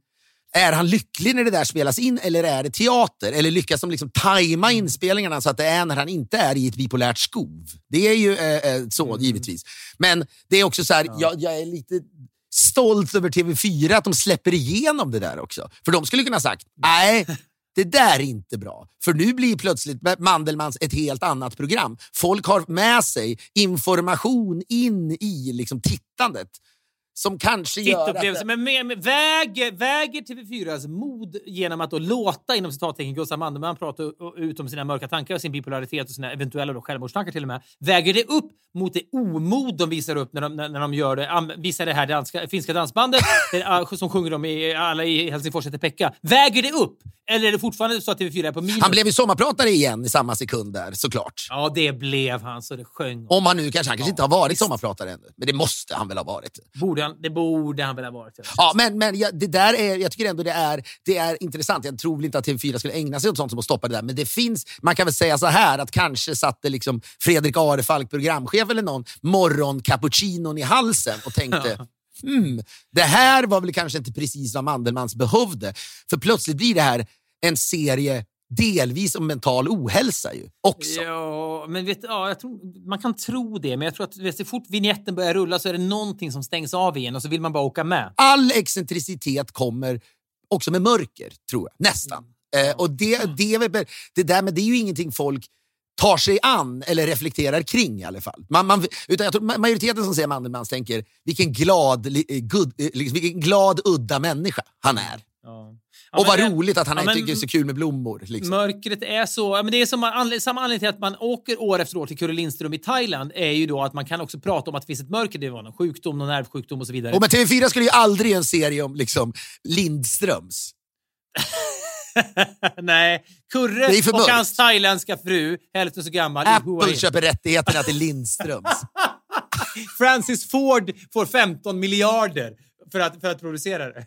är han lycklig när det där spelas in eller är det teater? Eller lyckas de liksom tajma Mm. inspelningarna så att det är när han inte är i ett bipolärt skov? Det är ju eh, eh, så Mm. givetvis. Men det är också så här, jag, jag är lite stolt över TV4 att de släpper igenom det där också. För de skulle kunna sagt, nej, det där är inte bra. För nu blir plötsligt Mandelmans ett helt annat program. Folk har med sig information in i liksom, tittandet som kanske gör att... Men med, med, väger, väger TV4s mod genom att då låta inom citattecken Gustav Mandelmann prata ut om sina mörka tankar och sin bipolaritet och sina eventuella då självmordstankar till och med. Väger det upp mot det omod de visar upp när de, när, när de gör det, visar det här danska, finska dansbandet det, ah, som sjunger de i alla i Helsingfors heter Pekka. Väger det upp? Eller är det fortfarande så att TV4 är på minus? Han blev ju sommarpratare igen i samma sekund där, såklart. Ja, det blev han så det sjöng. Om han nu kanske, han kanske inte har varit sommarpratare ännu, men det måste han väl ha varit. Borde han, det borde han väl ha varit. Ja, men, men jag, det där är, jag tycker ändå det är, det är intressant. Jag tror väl inte att TV4 skulle ägna sig åt sånt som att stoppa det där, men det finns, man kan väl säga så här att kanske satte liksom Fredrik Arefalk, programchef eller någon, morgon-cappuccinon i halsen och tänkte Hmm, det här var väl kanske inte precis vad Mandelmans behövde. För plötsligt blir det här en serie delvis om mental ohälsa ju också. Ja, men vet, ja, tror, man kan tro det, men jag tror att vet, så fort vignetten börjar rulla så är det någonting som stängs av igen och så vill man bara åka med. All excentricitet kommer också med mörker, tror jag. Nästan. Eh, och det, det, det där men det är ju ingenting folk tar sig an eller reflekterar kring i alla fall. Man, man, utan jag tror ma- majoriteten som ser Mandelmans tänker vilken glad, eh, good, eh, liksom, vilken glad, udda människa han är. Ja. Och vad men, roligt att han ja, men- tycker det är så kul med blommor. Liksom. Mörkret är så... Ja, men det är som, anled- samma anledning till att man åker år efter år till Kurre Lindström i Thailand är ju då att man kan också prata om att det finns ett mörker. Det var någon sjukdom, någon nervsjukdom och så vidare. Och men TV4 skulle ju aldrig göra en serie om liksom, Lindströms. Nej, Kurre Det och hans thailändska fru, hälften så gammal, Apple köper rättigheterna till Lindströms. Francis Ford får 15 miljarder för att, för att producera det.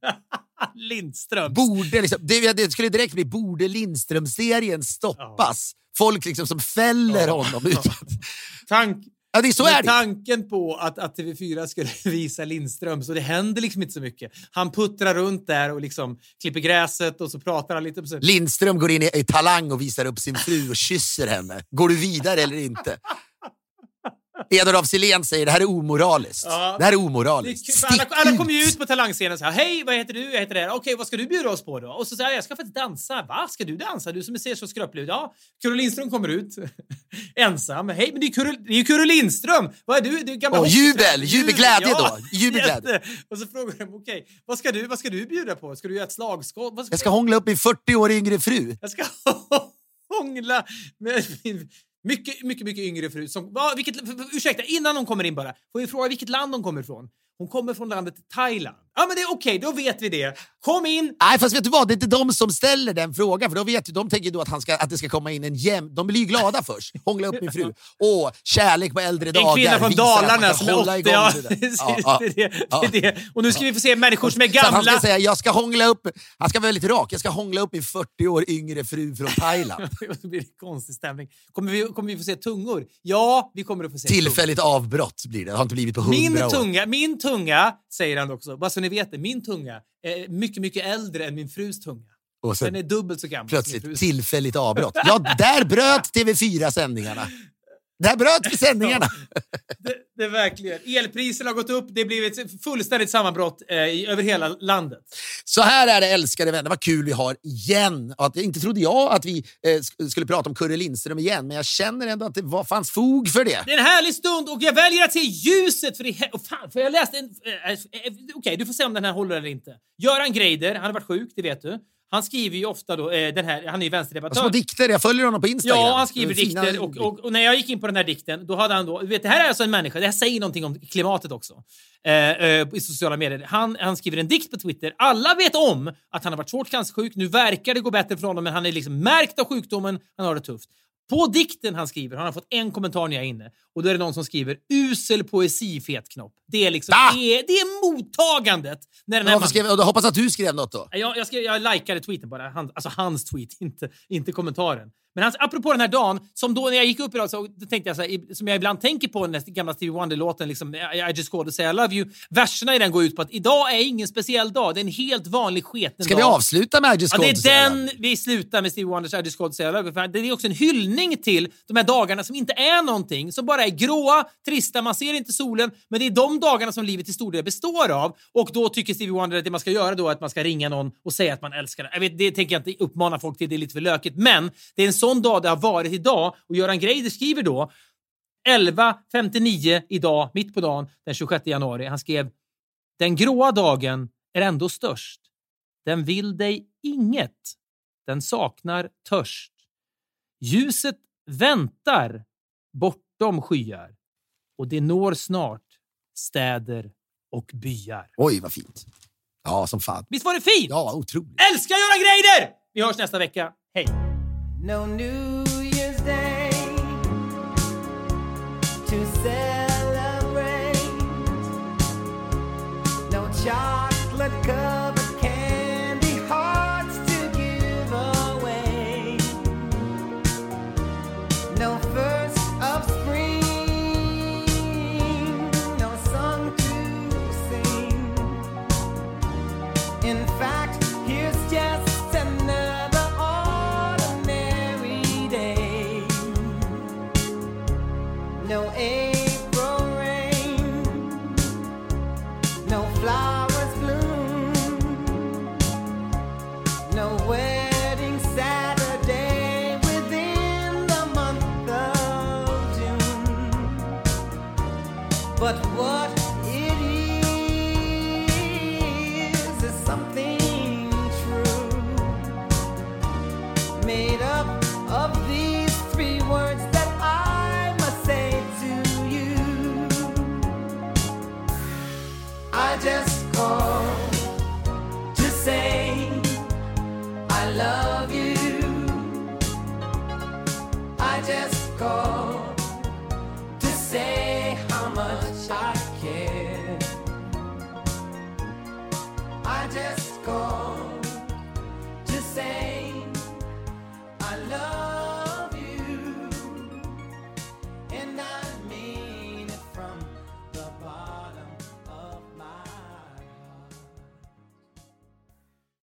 Lindström. Borde liksom, det, det skulle direkt bli Borde Lindström-serien stoppas? Folk liksom som fäller honom. Utan, Tank, ja, det är så med är det. tanken på att, att TV4 skulle visa Lindström så det händer liksom inte så mycket. Han puttrar runt där och liksom klipper gräset och så pratar han lite. Lindström går in i, i Talang och visar upp sin fru och kysser henne. Går du vidare eller inte? Edor af Sillén säger det här är omoraliskt. Ja. Det här är är omoraliskt. Stick alla, alla kommer ju ut. på talangscenen och säger hej, vad heter du? Jag heter det här. Okej, vad ska du bjuda oss på då? Och så säger jag, jag ska faktiskt dansa. Va? Ska du dansa? Du som ser så skröplig ut. Ja, Kurre Lindström kommer ut ensam. Hej, men det är Kurre, det är ju Kurre Lindström! Vad är du? Du är Och hockeyspelare. jubel, jubelglädje Ja, då. Jubelglädje. Och så frågar de, okej, vad, ska du, vad ska du bjuda på? Ska du göra ett slagskott? Jag ska hångla upp min 40 år yngre fru. jag ska hångla med min mycket, mycket, mycket yngre fru. Som, va, vilket, ursäkta, innan hon kommer in bara. Får vi fråga vilket land hon kommer ifrån? Hon kommer från landet Thailand. Ja, men det är okej, då vet vi det. Kom in! Nej, fast vet du vad? Det är inte de som ställer den frågan. För då vet ju, de tänker då att, han ska, att det ska komma in en jäm... De blir ju glada först. Hångla upp min fru. Åh, kärlek på äldre dagar. En kvinna från Dalarna som är hålla 80. igång Ja, det där. precis, Ja, ja. det, är det, Ja. det, är det. Och nu ska vi få se människor som är Så att han gamla. ska säga, jag ska hångla upp... Han ska vara väldigt rak. Jag ska hångla upp min 40 år yngre fru från Thailand. Då blir det konstig stämning. Kommer vi, kommer vi få se tungor? Ja, vi kommer att få se tungor. Tillfälligt avbrott blir det. Det har inte blivit på hundra Min år. tunga, min tunga, säger han också, bara så ni vet det, min tunga är mycket, mycket äldre än min frus tunga. Och sen Den är dubbelt så gammal plötsligt tillfälligt avbrott. Ja, där bröt TV4 sändningarna. Där bröt vi sändningarna. Det, det är verkligen. Elpriserna har gått upp. Det blivit ett fullständigt sammanbrott eh, över hela landet. Så här är det älskade vänner, vad kul vi har igen. Att, inte trodde jag att vi eh, sk- skulle prata om Kurre Lindström igen, men jag känner ändå att det var, fanns fog för det. Det är en härlig stund och jag väljer att se ljuset för, he- oh, fan, för jag läste en... eh, eh, Okej, du får se om den här håller eller inte. Göran Greider, han har varit sjuk, det vet du. Han skriver ju ofta då, eh, den här, han är ju vänsterdebattör. Små dikter, jag följer honom på Instagram. Ja, han skriver dikter och, och, och när jag gick in på den här dikten, då hade han då... Vet, det här är alltså en människa, det här säger någonting om klimatet också. Eh, eh, I sociala medier. Han, han skriver en dikt på Twitter. Alla vet om att han har varit svårt cancersjuk. Nu verkar det gå bättre för honom, men han är liksom märkt av sjukdomen. Han har det tufft. På dikten han skriver har han fått en kommentar när jag är inne. Och då är det någon som skriver “usel poesi, fet knopp”. Det är liksom... Va? Det är, det är mottagandet när den här mannen- skrev, hoppas att du skrev något då. jag, jag, skrev, jag likade tweeten bara, han, alltså hans tweet, inte, inte kommentaren. Men hans, apropå den här dagen, som då när jag gick upp idag så tänkte jag så här, som jag ibland tänker på den gamla Stevie Wonder-låten, liksom, I, I just called to say I love you. Verserna i den går ut på att idag är ingen speciell dag, det är en helt vanlig sketen Ska dag. vi avsluta med I just Ja, det called say I är den vi slutar med Stevie Wonders I just called to say I love you. För Det är också en hyllning till de här dagarna som inte är någonting, som bara är gråa, trista, man ser inte solen, men det är de dagarna som livet till stor del består av. Och då tycker Stevie Wonder att det man ska göra då är att man ska ringa någon och säga att man älskar den. Jag vet, det tänker jag inte uppmana folk till, det är lite för lökigt, men det är en sån dag det har varit idag och Göran Greider skriver då 11.59 idag, mitt på dagen, den 26 januari. Han skrev “Den gråa dagen är ändå störst. Den vill dig inget. Den saknar törst. Ljuset väntar bortom skyar och det når snart städer och byar. Oj, vad fint. Ja, som fan. Visst var det fint? Ja, otroligt. Älskar Göran Greider! Vi hörs nästa vecka. Hej! No New Year's Day to celebrate. No chocolate